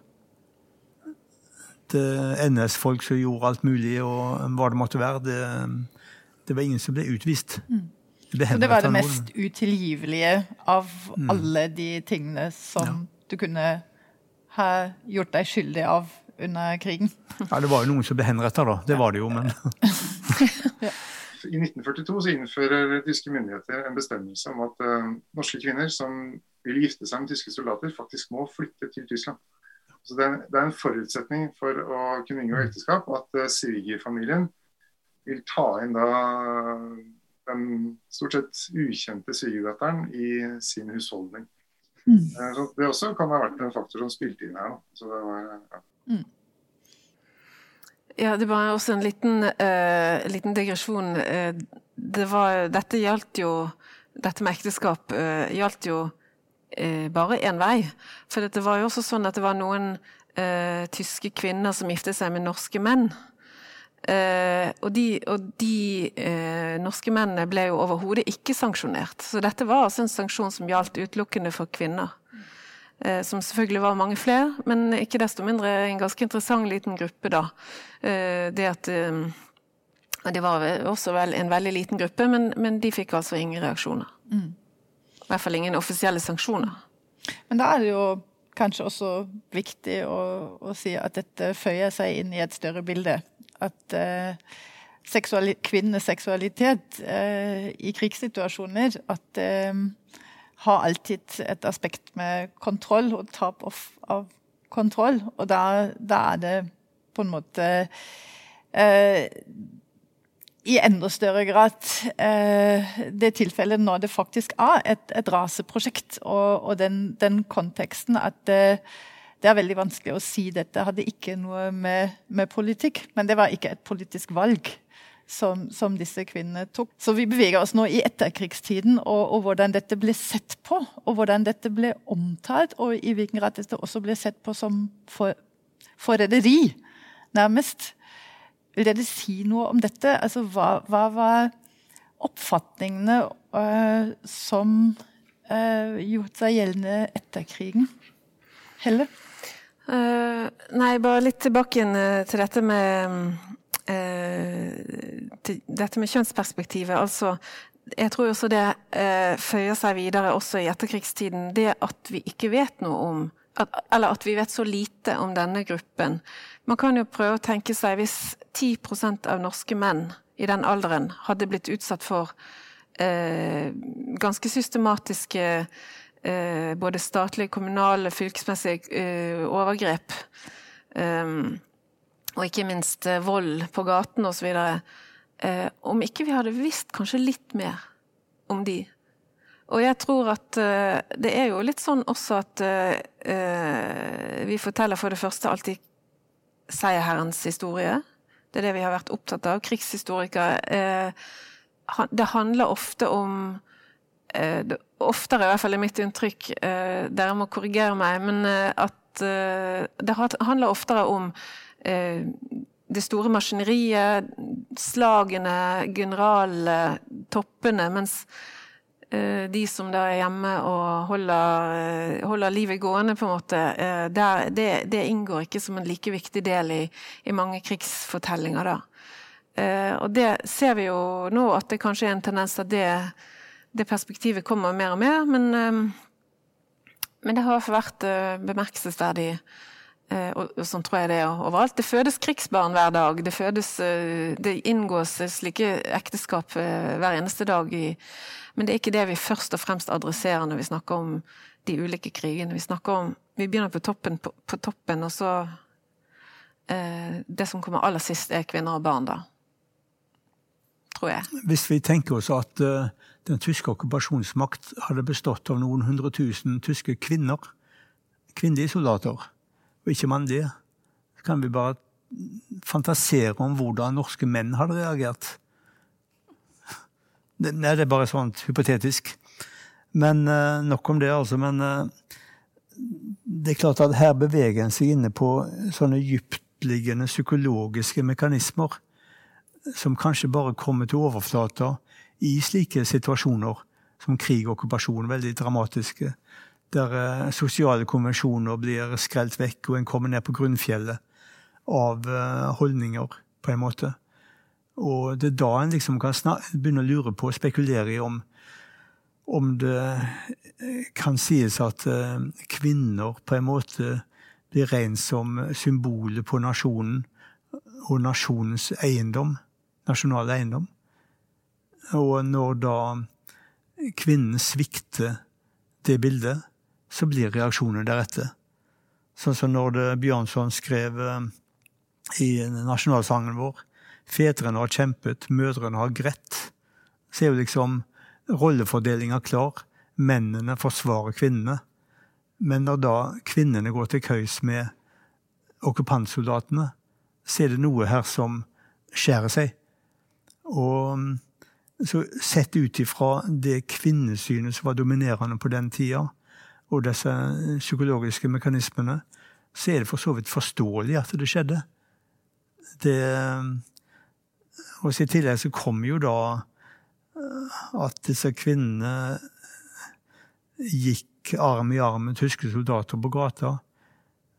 Eh, NS-folk som gjorde alt mulig, og hva det måtte være. Det, det var ingen som ble utvist. Mm. Det, det, var det mest utilgivelige av mm. alle de tingene som ja. du kunne ha gjort deg skyldig av under krigen. Ja, det var jo noen som ble henretta, da. Det var det jo, men. I 1942 så innfører tyske myndigheter en bestemmelse om at uh, norske kvinner som vil gifte seg med tyske soldater, faktisk må flytte til Tyskland. Så det er, det er, en forutsetning for å kunne inngå ekteskap at uh, svigerfamilien vil ta inn da den stort sett ukjente svigerdatteren i sin husholdning. Mm. Uh, så det også kan ha vært en faktor som spilte inn her. Så det var, ja. Ja, det var også en liten, uh, liten digresjon. Det var, dette gjaldt jo Dette med ekteskap uh, gjaldt jo bare én vei. For det var jo også sånn at det var noen tyske kvinner som giftet seg med norske menn. Og de, og de norske mennene ble jo overhodet ikke sanksjonert. Så dette var altså en sanksjon som gjaldt utelukkende for kvinner. Eh, som selvfølgelig var mange flere, men ikke desto mindre en ganske interessant liten gruppe, da. Eh, det at det var også vel en veldig liten gruppe, men, men de fikk altså ingen reaksjoner. Mm. I hvert fall ingen offisielle sanksjoner. Men da er det jo kanskje også viktig å, å si at dette føyer seg inn i et større bilde. At eh, seksuali kvinnenes seksualitet eh, i krigssituasjoner at eh, har alltid et aspekt med kontroll og tap av, kontroll. Og da, da, er det på en måte eh, i enda større grad eh, det tilfellet når det faktisk er et, et raseprosjekt, og, og den, den, konteksten at det, det, er veldig vanskelig å si dette hadde ikke noe med, med politikk, men det var ikke et politisk valg. Som, som, disse kvinnene tok. Så vi beveger oss nå i etterkrigstiden, og, og, hvordan dette ble sett på. Og hvordan dette ble omtalt, og i hvilken grad dette også ble sett på som forræderi, nærmest. Vil dere si noe om dette? Altså, hva, hva var oppfatningene øh, som øh, gjort seg gjeldende etter krigen? Helle? Uh, nei, bare litt tilbake igjen til dette med til dette med kjønnsperspektivet. Altså, jeg tror også det føyer seg videre også i etterkrigstiden. Det at vi ikke vet noe om at, Eller at vi vet så lite om denne gruppen. Man kan jo prøve å tenke seg hvis 10% av norske menn i den alderen hadde blitt utsatt for eh, ganske systematiske eh, både statlige, kommunale, fylkesmessige eh, overgrep. Um, og ikke minst eh, vold på gaten osv. Eh, om ikke vi hadde visst kanskje litt mer om de. Og jeg tror at eh, det er jo litt sånn også at eh, vi forteller for det første alltid seierherrens historie. Det er det vi har vært opptatt av. Krigshistorikere. Eh, det handler ofte om det, oftere, i hvert fall er mitt inntrykk, dere må korrigere meg, men at det handler oftere om det store maskineriet, slagene, generaltoppene, mens de som da er hjemme og holder, holder livet gående, på en måte, der, det, det, inngår ikke som en like viktig del i, i mange krigsfortellinger. da. Eh, og det ser vi jo nå at det kanskje er en tendens at det, det perspektivet kommer mer og mer. Men, eh, men det har vært eh, bemerkelsesverdig. Og, og sånn tror jeg det er overalt. Det fødes krigsbarn hver dag. Det, fødes, det inngås slike ekteskap hver eneste dag. I, men det er ikke det vi først og fremst adresserer når vi snakker om de ulike krigene. Vi snakker om, vi begynner på toppen, på, på toppen og så eh, Det som kommer aller sist, er kvinner og barn, da tror jeg. Hvis vi tenker oss at uh, den tyske okkupasjonsmakt hadde bestått av noen hundre tusen tyske kvinner, kvinnelige soldater, og ikke mannlige, så kan vi bare fantasere om hvordan norske menn hadde reagert. Nei, det er bare sånn hypotetisk. Men uh, nok om det, altså. Men uh, det er klart at her beveger en seg inne på sånne dyptliggende psykologiske mekanismer som kanskje bare kommer til overflata i slike situasjoner som krig og okkupasjon, veldig dramatiske, der eh, sosiale konvensjoner blir skrelt vekk, og en kommer ned på grunnfjellet av eh, holdninger, på en måte. Og det er da en liksom kan begynne å lure på og spekulere i om, om det eh, kan sies at kvinner på en måte blir rent som symbolet på nasjonen og nasjonens eiendom nasjonal eiendom. Og når da kvinnen svikter det bildet, så blir reaksjonen deretter. Sånn som når det Bjørnson skrev eh, i nasjonalsangen vår Fedrene har kjempet, mødrene har grett. Så er jo liksom rollefordelinga klar. Mennene forsvarer kvinnene. Men når da kvinnene går til køys med okkupantsoldatene, så er det noe her som skjærer seg. Og mm, så sett ut ifra det kvinnesynet som var dominerende på den tida, og disse psykologiske mekanismene, så er det for så vidt forståelig at det skjedde. Det, mm, og I tillegg så kom jo da eh, at disse kvinnene gikk arm i arm med tyske soldater på gata.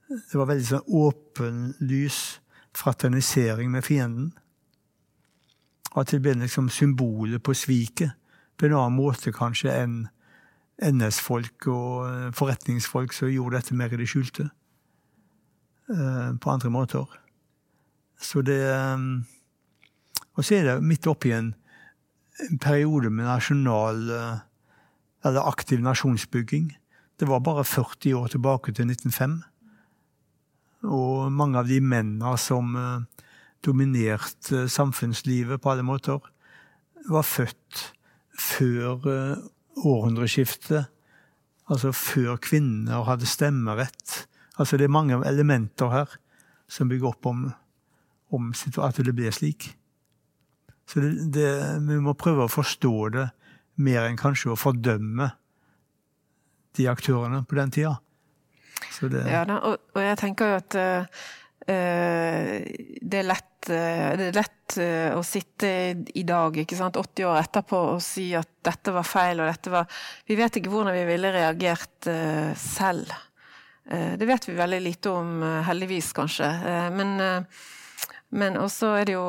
Det var veldig sånn åpenlys fraternisering med fienden. At det ble liksom symbolet på sviket. På en annen måte kanskje enn NS-folk og eh, forretningsfolk som gjorde dette mer i det skjulte. Eh, på andre måter. Så det eh, Og så er det midt oppi en, en periode med nasjonal Eller aktiv nasjonsbygging. Det var bare 40 år tilbake til 1905. Og mange av de mennene som dominert eh, samfunnslivet på alle måter, var født før århundreskiftet. Altså før kvinner hadde stemmerett. Altså det er mange elementer her som bygger opp om, om at det ble slik. Så det, det, vi må prøve å forstå det mer enn kanskje å fordømme de aktørene på den tida. Det, ja, og, og, jeg tenker jo at uh, det er lett Eh, det er lett eh, å sitte i dag, ikke sant, 80 år etterpå, og si at dette var feil og dette var Vi vet ikke hvordan vi ville reagert eh, selv. Det vet vi veldig lite om, heldigvis, kanskje. Men, men også er det jo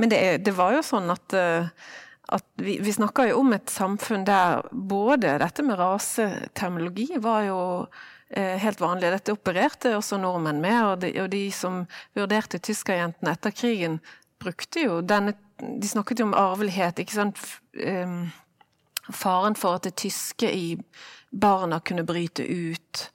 Men det, det var jo sånn at at vi, vi snakker jo om et samfunn der både dette med raseterminologi var jo Eh, helt vanlig. Dette opererte også nordmenn med, og de, og de som vurderte tyskerjentene etter krigen, brukte jo denne De snakket jo om arvelighet, ikke sant. Faren for at det tyske i barna kunne bryte ut.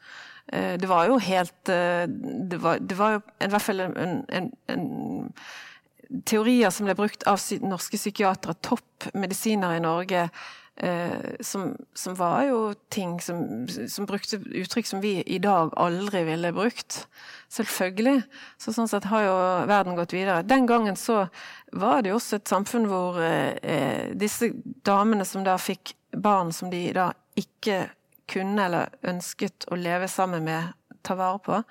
Eh, det var jo helt eh, Det var, det var jo i hvert fall en, en, en teorier som ble brukt av norske psykiatere, toppmedisiner i Norge, Eh, som, som, var jo ting som, som, brukte uttrykk som vi i dag aldri ville brukt. Selvfølgelig. Så sånn sett har jo verden gått videre. Den gangen så var det jo også et samfunn hvor eh, eh disse damene som da fikk barn som de da ikke kunne eller ønsket å leve sammen med, ta vare på,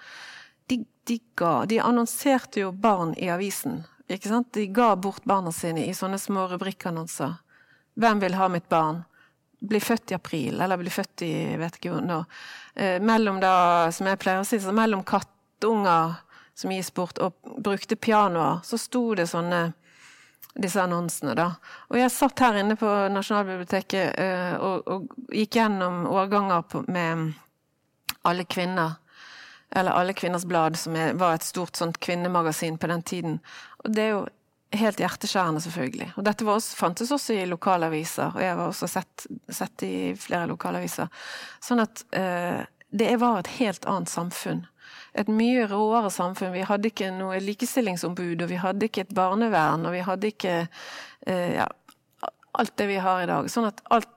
de, de ga De annonserte jo barn i avisen. Ikke sant? De ga bort barna sine i sånne små rubrikkannonser. Hvem vil ha mitt barn? Bli født i april, eller bli født i vet ikke når. Eh, mellom da, som jeg pleier å si, så mellom kattunger som gis bort, og brukte pianoer, så sto det sånne disse annonsene, da. Og jeg satt her inne på Nasjonalbiblioteket eh, og, og, gikk gjennom årganger på, med alle kvinner. Eller Alle kvinners blad, som er, var et stort sånt kvinnemagasin på den tiden. Og det er jo helt hjerteskjærende, selvfølgelig. Og dette også, fantes også i lokalaviser, og jeg var også sett, sett i flere lokalaviser. Sånn at eh, det var et helt annet samfunn. Et mye råere samfunn. Vi hadde ikke noe likestillingsombud, og vi hadde ikke et barnevern, og vi hadde ikke eh, ja, alt det vi har i dag. Sånn at alt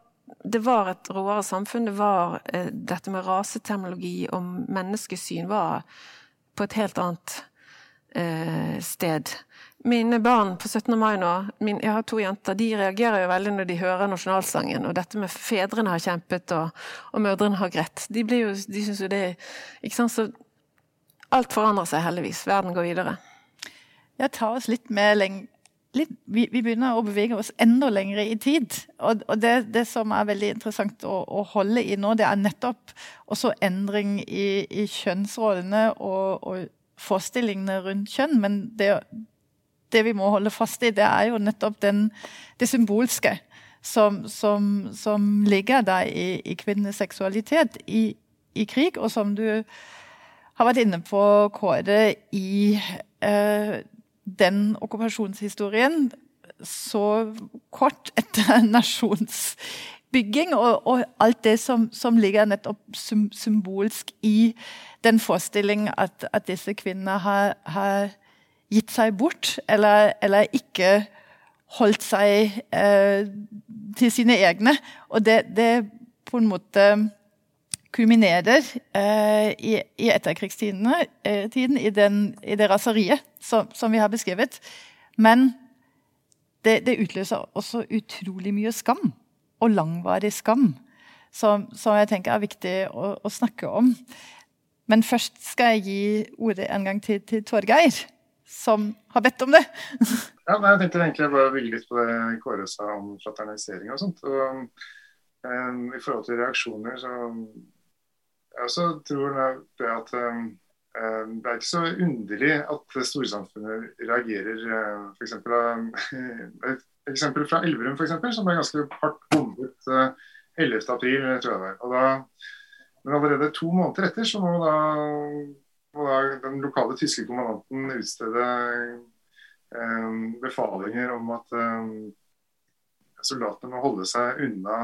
det var et råere samfunn. Det var eh, Dette med raseterminologi og menneskesyn var på et helt annet eh, sted. Mine barn på 17. mai nå, min, jeg har to jenter, de reagerer jo veldig når de hører nasjonalsangen. Og dette med fedrene har kjempet og, og mødrene har grett. De, jo, de syns jo det Ikke sant. Så alt forandrer seg heldigvis. Verden går videre. Ja, ta oss litt med lenge Litt, vi, vi, begynner å bevege oss enda lenger i tid. Og, og det, det, som er veldig interessant å, å, holde i nå, det er nettopp også endring i, i kjønnsrollene og, og, forestillingene rundt kjønn. Men det, det vi må holde fast i, det er jo nettopp den, det symbolske som, som, som ligger der i, i kvinnenes seksualitet i, i, krig, og som du har vært inne på, Kåre, i eh, den okkupasjonshistorien så kort etter nasjonsbygging, og, og alt det som, som, ligger nettopp symbolsk i den forestillingen at, at disse kvinnene har, har gitt seg bort, eller, eller ikke holdt seg eh, til sine egne. Og det, det, på en måte kulminerer eh, i, i etterkrigstiden eh, i, den, i, det raseriet som, som, vi har beskrevet. Men det, det, utløser også utrolig mye skam, og langvarig skam, som, som jeg tenker er viktig å, å, snakke om. Men først skal jeg gi ordet en gang til, til Torgeir som har bedt om det. ja, nei, Jeg tenkte egentlig bare ville litt på det Kåre sa om fraternisering og sånt. Og, um, I forhold til reaksjoner, så jeg også tror det at um, det er ikke så underlig at storsamfunnet reagerer. For eksempel, et eksempel fra Elverum, for eksempel, som ble ganske hardt bombet uh, 11.4, tror jeg det. Og da, men allerede to måneder etter så må da og da den lokale tyske kommandanten utstedte eh, befalinger om at eh, soldatene må holde seg unna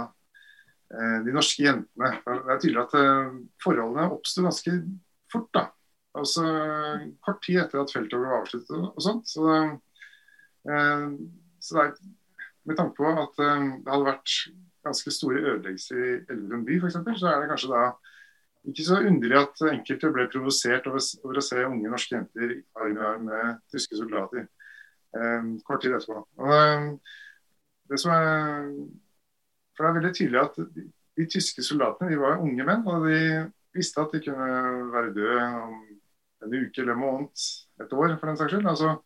eh, de norske jentene. Det er tydelig at eh, forholdene oppsto ganske fort. da. Altså Kort tid etter at felttoget var avsluttet og sånt. Så, eh, så det er med tanke på at eh, det hadde vært ganske store ødeleggelser i Elverum by f.eks., så er det kanskje da ikke så underlig at enkelte ble provosert over, å se unge norske jenter arm i arm med tyske soldater eh, kort tid etterpå. Og, eh, det som er, for det er veldig tydelig at de, de, tyske soldatene de var unge menn, og de visste at de kunne være døde om en uke eller en måned, et år for den saks skyld. Altså,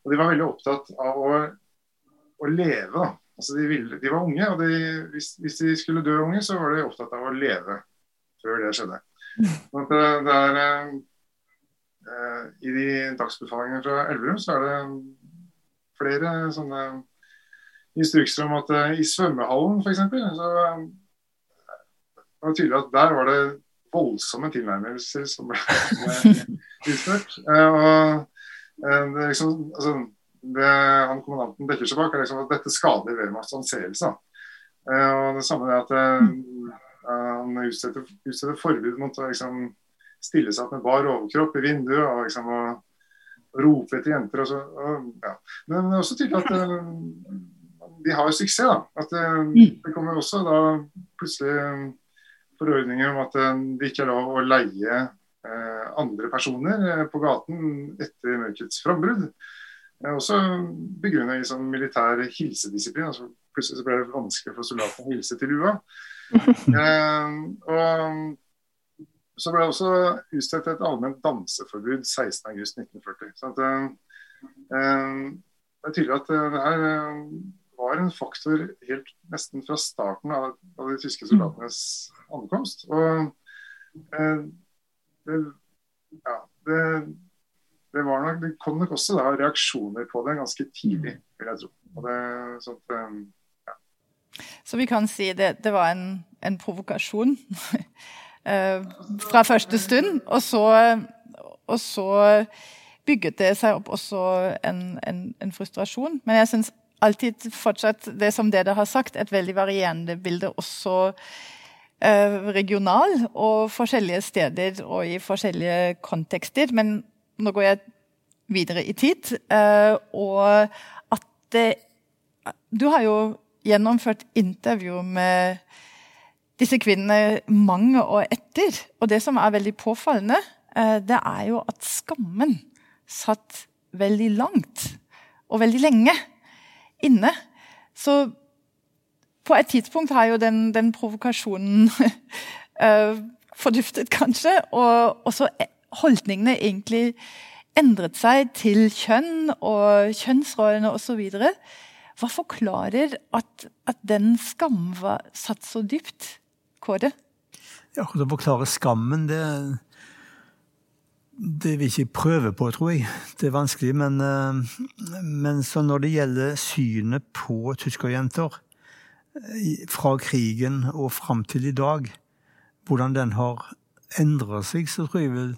og de var veldig opptatt av å, å leve. Altså, de, ville, de, var unge, og de, hvis, hvis de skulle dø unge, så var de opptatt av å leve før det skjedde. Så det, det er, eh, I de dagsbefalingene fra Elverum så er det flere sånne instrukser om at eh, i svømmehallen f.eks. så det var tydelig at der var det voldsomme tilnærmelser som ble, utført. og det, liksom, altså, det han kommandanten dekker seg bak, er liksom at dette skader Wehrmachts anseelse. og det samme er at han utstedte, utstedte forbud mot å liksom, stille seg opp med bar overkropp i vinduet og, liksom, og rope etter jenter. Og så, og, ja. Men også tydelig at uh, de har jo suksess, da. At det, det kommer også da plutselig forordninger om at det ikke er lov å leie eh, andre personer på gaten etter mørkets frambrudd. Eh, også begrunnet i sånn militær hilsedisiplin. altså Plutselig så ble det vanskelig for soldatene å hilse til UA. Eh, og så ble det også utstedt et allment danseforbud 16.8.1940. Så at, eh, det er tydelig at det her eh, var en faktor helt nesten fra starten av, av de tyske soldatenes ankomst. Og eh, det, ja, det, det, var nok, det kom nok også da, reaksjoner på det ganske tidlig, vil jeg tro. Og det, sånt. Så vi kan si det, det var en, en provokasjon Eh, fra første stund. Og så, og så, bygget det seg opp også en, en, en frustrasjon. Men jeg syns alltid fortsatt det som dere har sagt, et veldig varierende bilde også eh, regional og forskjellige steder og i forskjellige kontekster. Men nå går jeg videre i tid. Eh, og at det Du har jo gjennomført intervju med disse kvinnene mange år etter. Og det som er veldig påfallende, eh, det er jo at skammen satt veldig langt og veldig lenge inne. Så på et tidspunkt har jo den, den provokasjonen uh, forduftet, kanskje. Og også holdningene egentlig endret seg til kjønn og kjønnsrollene osv. Hva forklarer at, at den skammen var satt så dypt? Kåre? Ja, Å forklare skammen, det det vil jeg ikke prøve på, tror jeg. Det er vanskelig. Men, men så når det gjelder synet på tyskerjenter eh, fra krigen og fram til i dag, hvordan den har endret seg, så tror jeg vil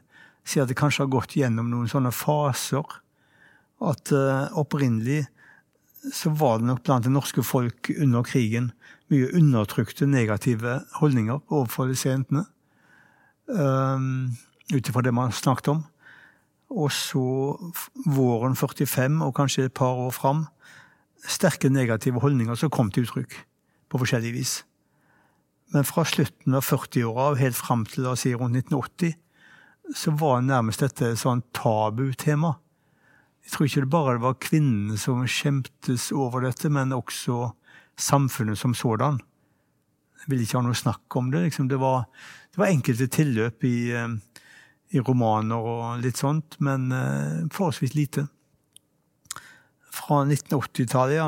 si at det kanskje har gått gjennom noen sånne faser. At uh, opprinnelig så var det nok blant det norske folk under krigen mye undertrykte negative holdninger overfor disse jentene. Um, Ut ifra det man snakket om. Og så våren 45, og kanskje et par år fram, sterke negative holdninger som kom til uttrykk på forskjellig vis. Men fra slutten av 40-åra og helt fram til da, si, rundt 1980, så var nærmest dette et sånn tabutema. Jeg tror ikke det bare var kvinnene som skjemtes over dette, men også samfunnet som sådan. Jeg vil ikke ha noe snakk om det. Liksom. Det, var, det, var, enkelte tilløp i, eh, i, romaner og litt sånt, men uh, forholdsvis lite. Fra 1980-tallet, ja,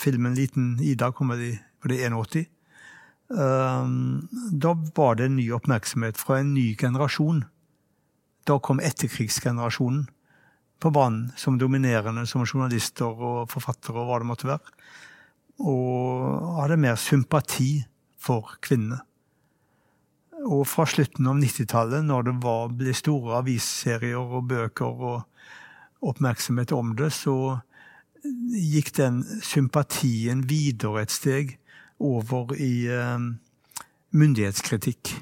filmen 'Liten Ida' kom vel i var 81. Um, da var det en ny oppmerksomhet fra en ny generasjon. Da kom etterkrigsgenerasjonen på banen som dominerende som journalister og forfattere og hva det måtte være og hadde mer sympati for kvinnene. Og fra slutten av 90-tallet, når det var, ble store avisserier og bøker og oppmerksomhet om det, så gikk den sympatien videre et steg over i eh, myndighetskritikk.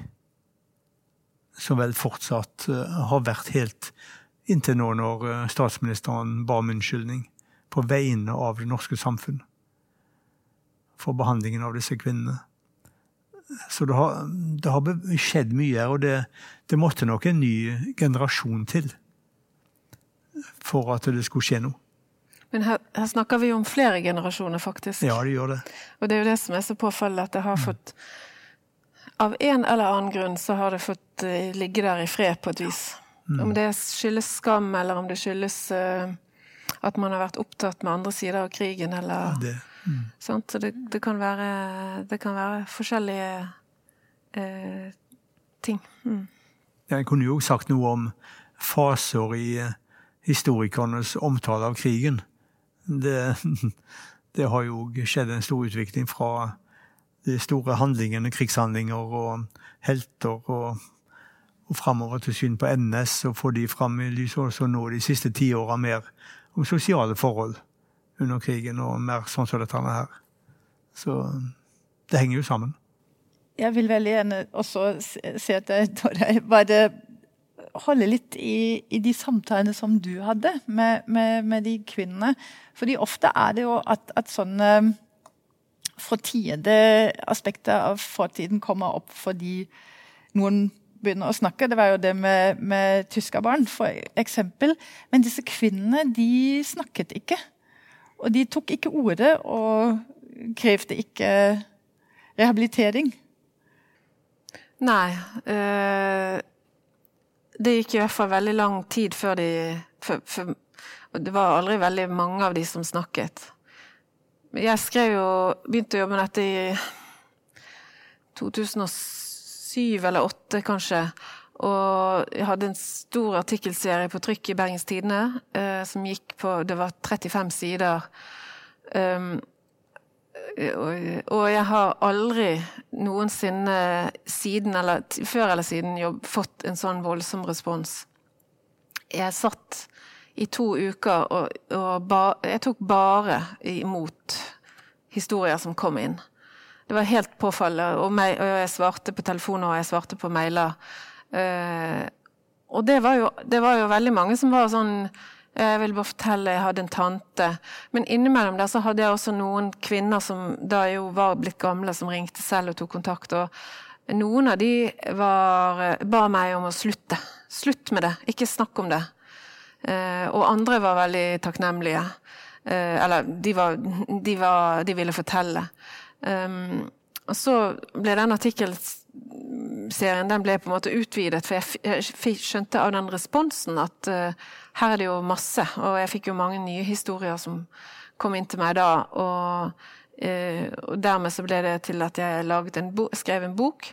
Som vel fortsatt eh, har vært helt inntil nå når eh, statsministeren ba om unnskyldning på vegne av det norske samfunn for behandlingen av disse kvinnene. Så det har, det har skjedd mye her, og det, det, måtte nok en ny generasjon til for at det skulle skje noe. Men her, her snakker vi om flere generasjoner, faktisk. Ja, det gjør det. Og det er jo det som er så påfallende, at det har fått Av en eller annen grunn så har det fått uh, ligge der i fred på et vis. Mm. Om det skyldes skam, eller om det skyldes uh, at man har vært opptatt med andre sider av krigen, eller det Mm. Så det, det, kan være, det, kan være, forskjellige eh, ting. Mm. Jeg kunne jo sagt noe om faser i eh, historikernes omtale av krigen. Det, det, har jo skjedd en stor utvikling fra de store handlingene, krigshandlinger og helter, og, og framover til syn på NS, og få de fram i lyset også nå de siste tiåra mer om sosiale forhold under krigen, og mer sånn som dette her. Så det henger jo sammen. Jeg vil veldig gjerne også se at jeg, var bare holde litt i, i de samtalene som du hadde med, med, med, de kvinnene. Fordi ofte er det jo at, at sånne fortiede aspekter av fortiden kommer opp fordi noen begynner å snakke. Det var jo det med, med tyskerbarn, for eksempel. Men disse kvinnene, de snakket ikke. Og de tok ikke ordet og krevde ikke rehabilitering. Nei. Øh, det gikk i hvert fall veldig lang tid før de for, for, Det var aldri veldig mange av de som snakket. Jeg skrev jo Begynte å jobbe med dette i 2007 eller åtte, kanskje. Og jeg hadde en stor artikkelserie på trykk i Bergens Tidende eh, som gikk på Det var 35 sider. Um, og jeg har aldri noensinne siden, eller før eller siden, jobb, fått en sånn voldsom respons. Jeg satt i to uker og, og ba, jeg tok bare imot historier som kom inn. Det var helt påfallende. Og, meg, og jeg svarte på telefoner og jeg svarte på mailer. Uh, og det var, jo, det var jo veldig mange som var sånn jeg vil bare fortelle, jeg hadde en tante. Men innimellom der så hadde jeg også noen kvinner som da jo var blitt gamle, som ringte selv og tok kontakt. Og noen av de var, ba meg om å slutte. Slutt med det, ikke snakk om det. Eh, og andre var veldig takknemlige. Eh, eller de, var, de, var, de ville fortelle. Um, og så ble den artikkelserien den ble på en måte utvidet, for jeg, skjønte av den responsen at uh, her er det jo masse. Og jeg fikk jo mange nye historier som kom inn til meg da. Og, uh, og dermed så ble det til at jeg en skrev en bok.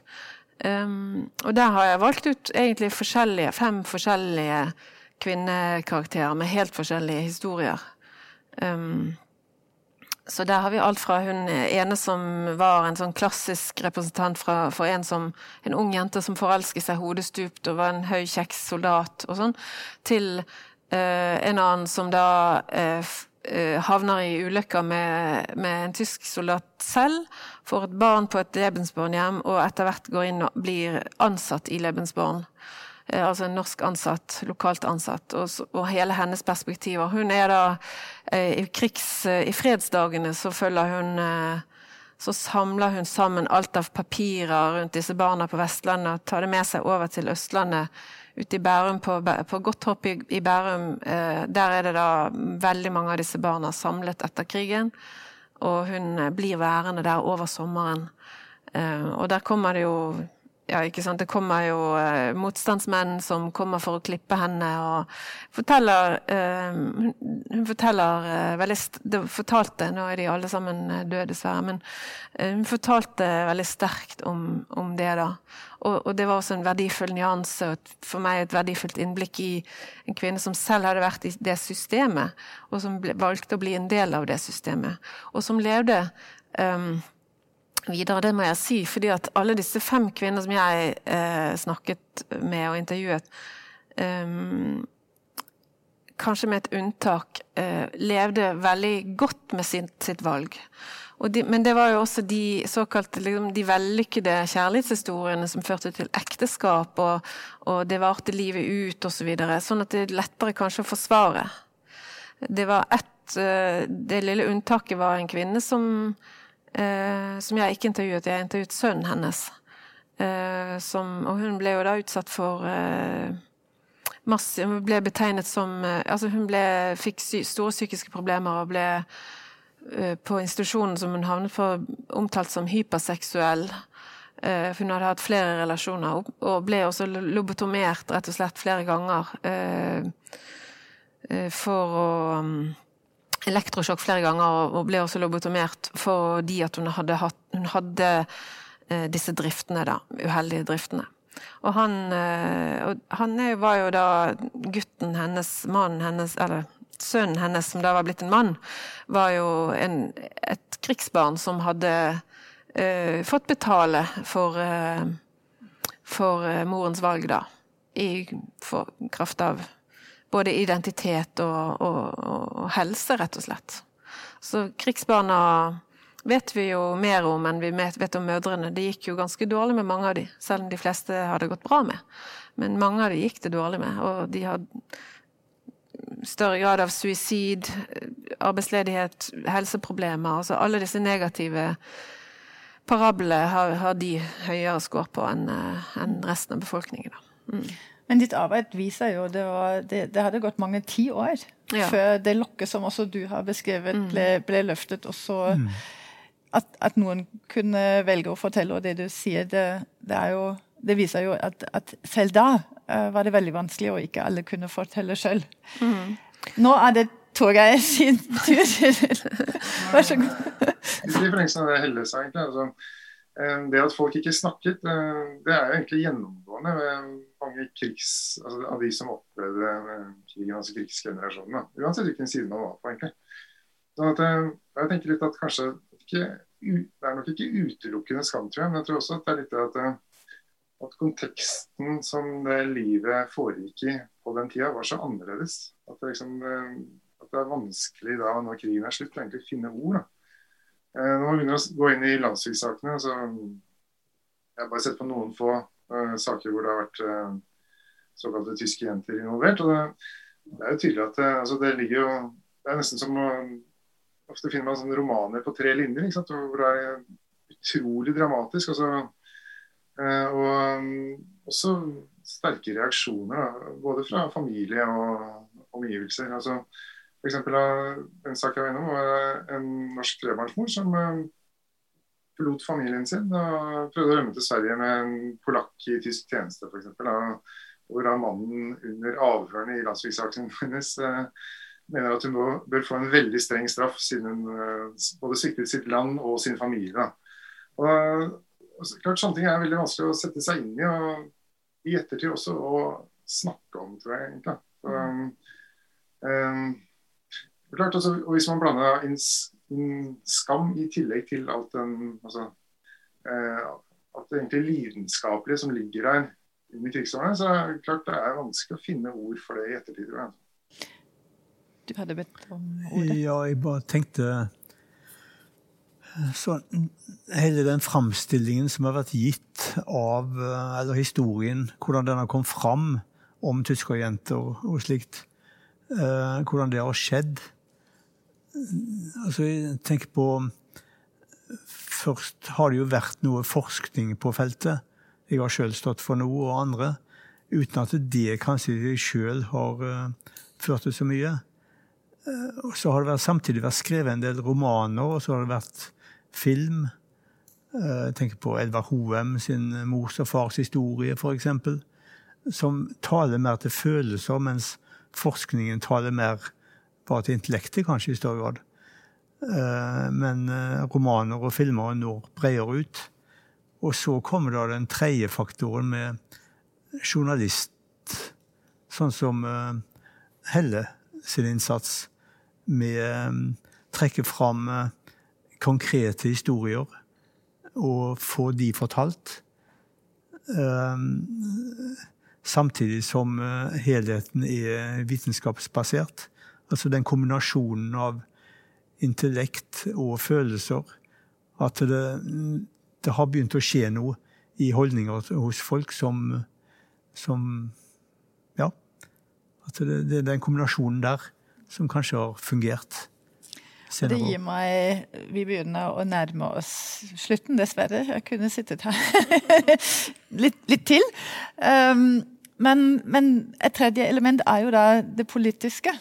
Um, og der har jeg valgt ut egentlig forskjellige, fem forskjellige kvinnekarakterer med helt forskjellige historier. Um, så der har vi alt fra hun ene som var en sånn klassisk representant fra, for en, som, en ung jente som forelsket seg hodestupt og var en høy, kjekk soldat og sånn, til eh, en annen som da eh, havner i ulykker med, med, en tysk soldat selv, får et barn på et Lebensborn-hjem og etter hvert går inn og blir ansatt i Lebensborn. Eh, altså en norsk ansatt, lokalt ansatt, og, og hele hennes perspektiver. Hun er da eh, i krigs... Eh, I fredsdagene så følger hun så samler hun sammen alt av papirer rundt disse barna på Vestlandet og tar det med seg over til Østlandet, ute i Bærum, på, på Godthopp i, i Bærum. Der er det da veldig mange av disse barna samlet etter krigen. Og hun blir værende der over sommeren. Og der kommer det jo ja, ikke sant. Det kommer jo eh, motstandsmenn som kommer for å klippe henne og forteller eh, hun, forteller eh, veldig Det fortalte Nå er de alle sammen døde, dessverre, men hun fortalte veldig sterkt om, om det, da. Og, og, det var også en verdifull nyanse, og for meg et verdifullt innblikk i en kvinne som selv hadde vært i det systemet, og som ble, valgte å bli en del av det systemet, og som levde um, videre, det må jeg si. fordi at alle disse fem kvinner som jeg eh, snakket med og intervjuet, eh, kanskje med et unntak, eh, levde veldig godt med sin, sitt valg. De, men det var jo også de såkalte liksom, de vellykkede kjærlighetshistoriene som førte til ekteskap, og, og det varte livet ut osv. Så videre, sånn at det er lettere kanskje å forsvare. Det var ett eh, Det lille unntaket var en kvinne som eh, som jeg ikke intervjuet. Jeg intervjuet sønnen hennes. Eh, som, og hun ble jo da utsatt for eh, masse Hun ble betegnet som eh, Altså, hun ble, fikk sy store psykiske problemer og ble eh, på institusjonen som hun havnet på, omtalt som hyperseksuell. Eh, for hun hadde hatt flere relasjoner, og ble også lobotomert rett og slett flere ganger. For å elektrosjokk flere ganger og ble også lobotomert fordi at hun hadde, hatt, hun hadde eh, disse driftene, da. Uheldige driftene. Og han, eh, han var jo da gutten hennes, mannen hennes, eller sønnen hennes, som da var blitt en mann, var jo en, et krigsbarn som hadde uh, fått betale for, uh, for morens valg, da. I for kraft av både identitet og, og, og, helse, rett og slett. Så krigsbarna vet vi jo mer om enn vi vet om mødrene. Det gikk jo ganske dårlig med mange av de, selv om de fleste hadde gått bra med. Men mange av de gikk det dårlig med, og de hadde større grad av suicid, arbeidsledighet, helseproblemer. Altså alle disse negative parablene har, har, de høyere skår på enn en resten av befolkningen. Mm. Men ditt arbeid viser jo det, var, det, det hadde gått mange tiår ja. før det lokket som også du har beskrevet, mm. ble, ble løftet. Og så mm. at, at, noen kunne velge å fortelle, og det du sier, det, det, jo, det viser jo at, at selv da uh, var det veldig vanskelig, og ikke alle kunne fortelle sjøl. Mm. Nå er det Torgeir sin tur. Vær så god. I forlengelsen av det Helle sa, egentlig. Altså, det at folk ikke snakket, eh, det er jo egentlig gjennomgående ved mange krigs, altså av de som opplevde krigen, altså krigsgenerasjonene. Uansett hvilken side man var på, egentlig. Så at, jeg tenker litt at kanskje ikke, Det er nok ikke utelukkende skam, tror jeg, men jeg tror også at det er litt at at konteksten som det livet foregikk i på den tida, var så annerledes. At det, liksom, eh, at det er vanskelig da, når krigen er slutt, å egentlig finne ord. Da. Eh, når man begynner å gå inn i landssvikssakene, så jeg har bare sett på noen få uh, saker hvor det har vært uh, såkalte tyske jenter involvert. og det, det er jo tydelig at det, altså det ligger jo Det er nesten som å Ofte finner man sånne romaner på tre linjer ikke sant? hvor det er utrolig dramatisk. altså uh, og um, også sterke reaksjoner, da, både fra familie og omgivelser. altså for eksempel, En sak jeg var innom, var en norsk trebarnsmor som eh, forlot familien sin og prøvde å rømme til Sverige med en polakk i tysk tjeneste, f.eks. Hvor mannen under avhørene i landsviksaken hennes eh, mener at hun bør få en veldig streng straff, siden hun både sviktet sitt land og sin familie. Og, Og klart Sånne ting er veldig vanskelig å sette seg inn i, og i ettertid også å snakke om, tror jeg egentlig. Så, um, klart, altså, og Hvis man blander inn, inn, skam i tillegg til alt den altså, eh, At det egentlig lidenskapelige som ligger der under krigsårene, så er det klart det er vanskelig å finne ord for det i ettertid. tror jeg. Du hadde bedt om ordet? Ja, jeg bare tenkte så hele den framstillingen som har vært gitt av eller historien, hvordan den har kommet fram om tyskerjenter og, og slikt, eh, hvordan det har skjedd Altså, jeg tenker på Først har det jo vært noe forskning på feltet. Jeg har sjøl stått for noe, og andre. Uten at det kanskje i seg sjøl har uh, ført til så mye. Uh, og så har det vært, samtidig vært skrevet en del romaner, og så har det vært film. Jeg eh, tenker på Edvard Hoem sin mors og fars historie, f.eks. Som taler mer til følelser, mens forskningen taler mer bare til intellektet, kanskje i større grad. Eh, men eh, romaner og filmer når bredere ut. Og så kommer da den tredje faktoren med journalist, sånn som Helle sin innsats med trekke fram konkrete historier og få de fortalt. Samtidig som eh, helheten er vitenskapsbasert. Altså den kombinasjonen av intellekt og følelser. At det, det har begynt å skje noe i holdninger hos folk som, som Ja. At det, det er den kombinasjonen der som kanskje har fungert. Det gir meg Vi begynner å nærme oss slutten, dessverre. Jeg kunne sittet her litt, litt, til. Um, men, men, et tredje element er jo da det politiske.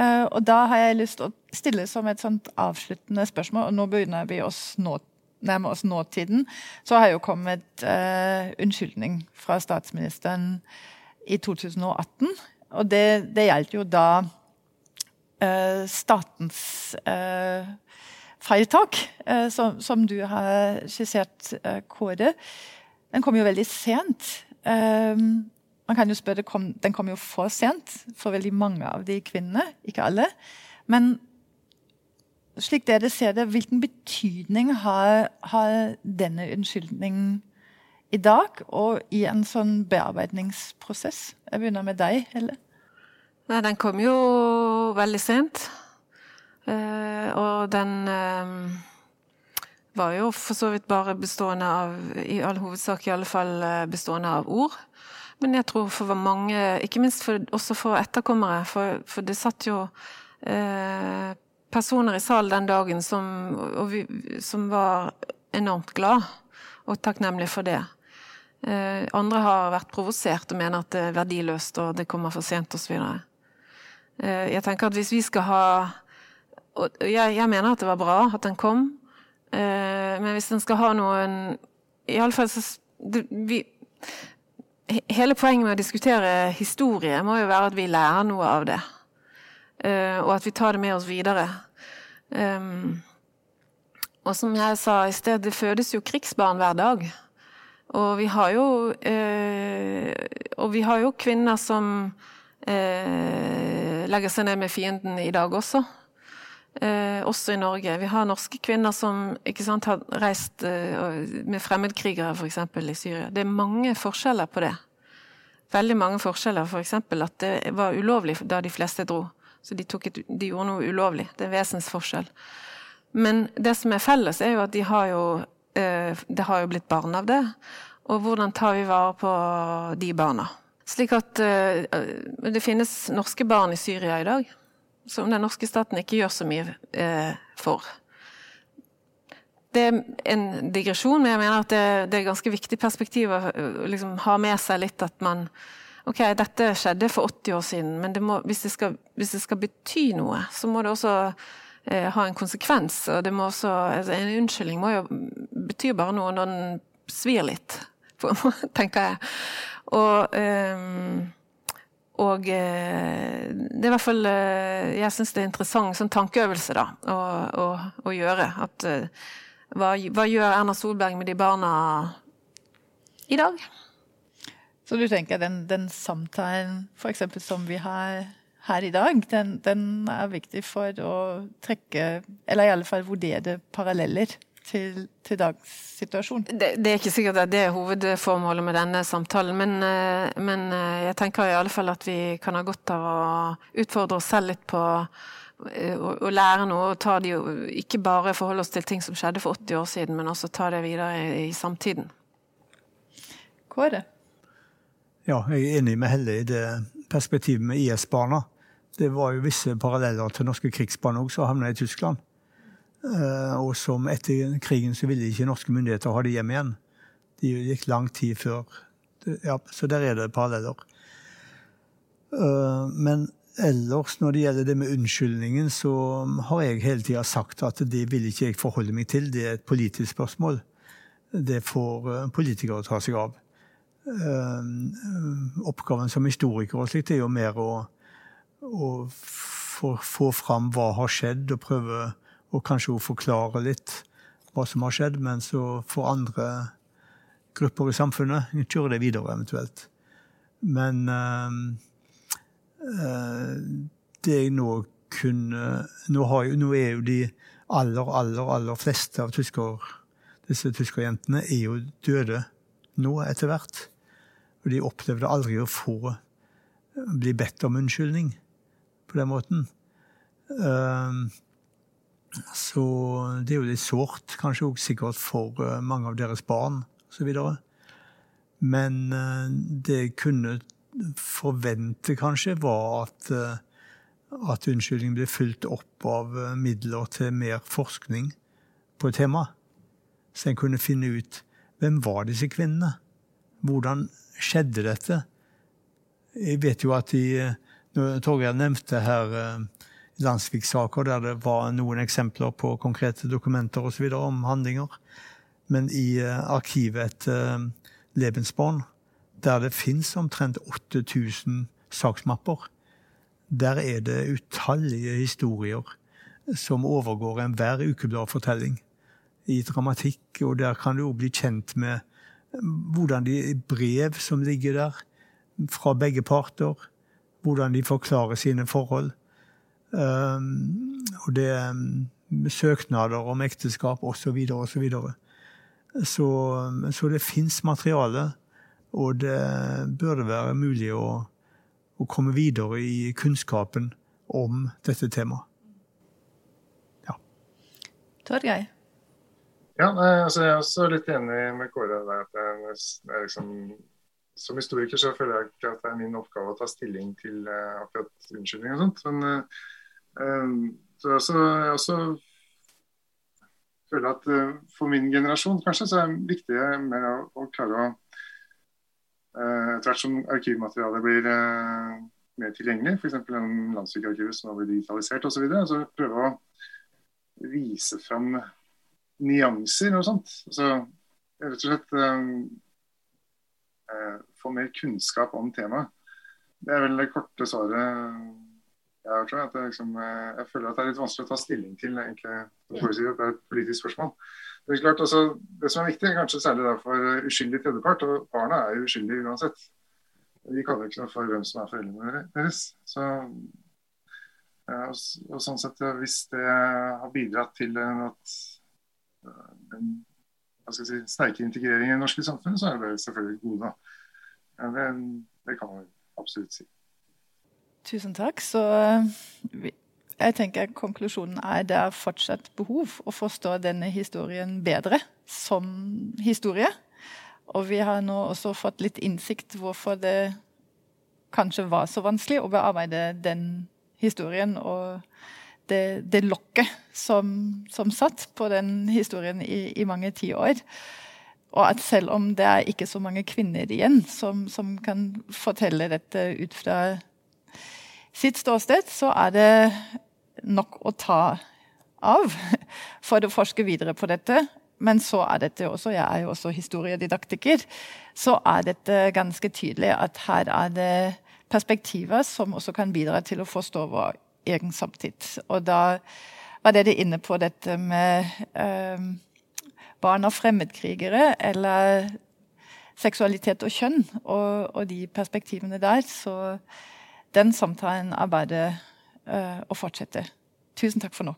Uh, og da har jeg lyst til å stille som et sånt avsluttende spørsmål, og nå begynner vi nå, nærme oss nåtiden. Så har jo kommet uh, unnskyldning fra statsministeren i 2018. Og det, det gjaldt jo da Uh, statens uh, feiltak, uh, som, som, du har skissert, Kåre, den kom jo veldig sent. Man kan jo spørre, kom, Den kom jo for sent for veldig mange av de kvinnene, ikke alle. Men slik dere ser det, hvilken betydning har, har denne unnskyldningen i dag og i en sånn bearbeidningsprosess? Jeg begynner med deg, Helle. Nei, den kom jo veldig sent. Eh, og den eh, var jo for så vidt bare bestående av, i all hovedsak i alle fall, eh, bestående av ord. Men jeg tror for mange, ikke minst for, også for etterkommere, for, for det satt jo eh, personer i salen den dagen som, vi, som, var enormt glad og takknemlig for det. Eh, andre har vært provosert og mener at det er verdiløst og det kommer for sent osv. Eh, jeg tenker at hvis vi skal ha Og jeg, jeg mener at det var bra at den kom, eh, men hvis den skal ha noen Iallfall så det, vi, Hele poenget med å diskutere historie må jo være at vi lærer noe av det. Uh, og at vi tar det med oss videre. Um, og som jeg sa i sted, det fødes jo krigsbarn hver dag. Og vi har jo uh, Og vi har jo kvinner som uh, legger seg ned med fienden i dag også. Eh, også i Norge. Vi har norske kvinner som sant, har reist eh, med fremmedkrigere f.eks. i Syria. Det er mange forskjeller på det. Veldig mange forskjeller. F.eks. For at det var ulovlig da de fleste dro. Så de, et, de, gjorde noe ulovlig. Det er en vesensforskjell. Men det som er felles, er jo at de har jo eh, Det har jo blitt barn av det. Og hvordan tar vi vare på de barna? Slik at eh, det finnes norske barn i Syria i dag som den norske staten ikke gjør så mye eh, for. Det er en digresjon, men jeg mener at det, det er ganske viktig perspektiv å liksom, ha med seg litt at man Ok, dette skjedde for 80 år siden, men det må, hvis, det skal, hvis, det skal, bety noe, så må det også eh, ha en konsekvens. Og det må også altså, En unnskyldning må jo bety bare noe når den svir litt, tenker jeg. Og eh, og eh, det er i hvert fall eh, Jeg syns det er interessant sånn tankeøvelse da, å, å, å gjøre. At, eh, hva, hva, gjør Erna Solberg med de barna i dag? Så du tenker den, den samtalen f.eks. som vi har her i dag, den, den, er viktig for å trekke, eller i alle fall vurdere paralleller til, til dagens situasjon? Det, det, er ikke sikkert at det er hovedformålet med denne samtalen, men, eh, men, eh, jeg tenker i alle fall at vi kan ha godt av å utfordre oss selv litt på å, å, lære noe, og ta de, ikke bare forholde oss til ting som skjedde for 80 år siden, men også ta det videre i, i samtiden. Kåre? Ja, jeg er enig med Helle i det perspektivet med IS-barna. Det var jo visse paralleller til norske krigsbarn òg som havna i Tyskland. Eh, og som etter krigen så ville ikke norske myndigheter ha det hjem igjen. Det gikk lang tid før. Ja, så der er det paralleller. Eh, men ellers, når det gjelder det med unnskyldningen, så har jeg hele tida sagt at det vil ikke jeg forholde meg til. Det er et politisk spørsmål. Det får eh, politikere ta seg av. Oppgaven som historiker og slikt er jo mer å, å få, få fram hva har skjedd, og prøve og kanskje hun forklarer litt hva som har skjedd, men så får andre grupper i samfunnet kjøre det videre, eventuelt. Men øh, det jeg nå kunne nå, har, nå, er jo de aller, aller, aller fleste av tysker, disse tyskerjentene er jo døde nå etter hvert. Og de opplevde aldri å få bli bedt om unnskyldning på den måten. Uh, så det er jo litt sårt, kanskje òg sikkert for eh, mange av deres barn osv. Men eh, det jeg kunne forvente, kanskje, var at, eh, at unnskyldningen ble fulgt opp av midler til mer forskning på et tema. Så en kunne finne ut hvem var disse kvinnene? Hvordan skjedde dette? Jeg vet jo at de Torgeir nevnte her Landsvik-saker der det var noen eksempler på konkrete dokumenter og så videre om handlinger. Men i uh, arkivet etter uh, Lebensborn, der det fins omtrent 8000 saksmapper, der er det utallige historier som overgår enhver ukebladfortelling i dramatikk. Og der kan du òg bli kjent med eh, hvordan de brev som ligger der, fra begge parter, hvordan de forklarer sine forhold. Um, og det um, Søknader om ekteskap osv. osv. Så, så, så, så det fins materiale, og det bør det være mulig å, å komme videre i kunnskapen om dette temaet. Ja. Torgeir? Ja, altså Jeg er også litt enig med Kåre der. at det liksom som historiker så føler jeg ikke at det er min oppgave å ta stilling til uh, akkurat unnskyldning og sånt. Men um, så jeg også føler at uh, for min generasjon kanskje så er det viktig med å, å klare å Etter hvert som arkivmaterialet blir mer tilgjengelig, f.eks. Landssvikarkivet som har blitt digitalisert osv., så, videre, så prøve å vise fram nyanser og sånt. Altså, rett og slett Eh, få mer kunnskap om temaet. Det er vel det korte svaret jeg tror jeg. Liksom, eh, jeg føler at det er litt vanskelig å ta stilling til egentlig, det er et politisk spørsmål. Det, er klart, altså, det som er viktig, kanskje særlig for uskyldig tredjepart, og barna er uskyldige uansett. De kaller ikke noe for hvem som er foreldrene deres. Så, og, og, sånn sett, Hvis det har bidratt til at den hva skal si, sterke integrering i det norske samfunnet, så er det selvfølgelig gode. Ja, det, det, kan man absolutt si. Tusen takk. Så jeg tenker konklusjonen er det er fortsatt behov å forstå denne historien bedre som historie. Og vi har nå også fått litt innsikt hvorfor det kanskje var så vanskelig å bearbeide den historien. og det, det lokket som, som, satt på den historien i, i mange tiår. Og at selv om det er ikke så mange kvinner igjen som, som, kan fortelle dette ut fra sitt ståsted, så er det nok å ta av for å forske videre på dette. Men så er dette også, jeg er jo også historiedidaktiker, så er dette ganske tydelig at her er det perspektiver som også kan bidra til å forstå vår egen samtid. Og da var dere inne på dette med eh, barn av fremmedkrigere, eller seksualitet og kjønn, og, og de perspektivene der. Så den samtalen er bare å fortsette. Tusen takk for nå.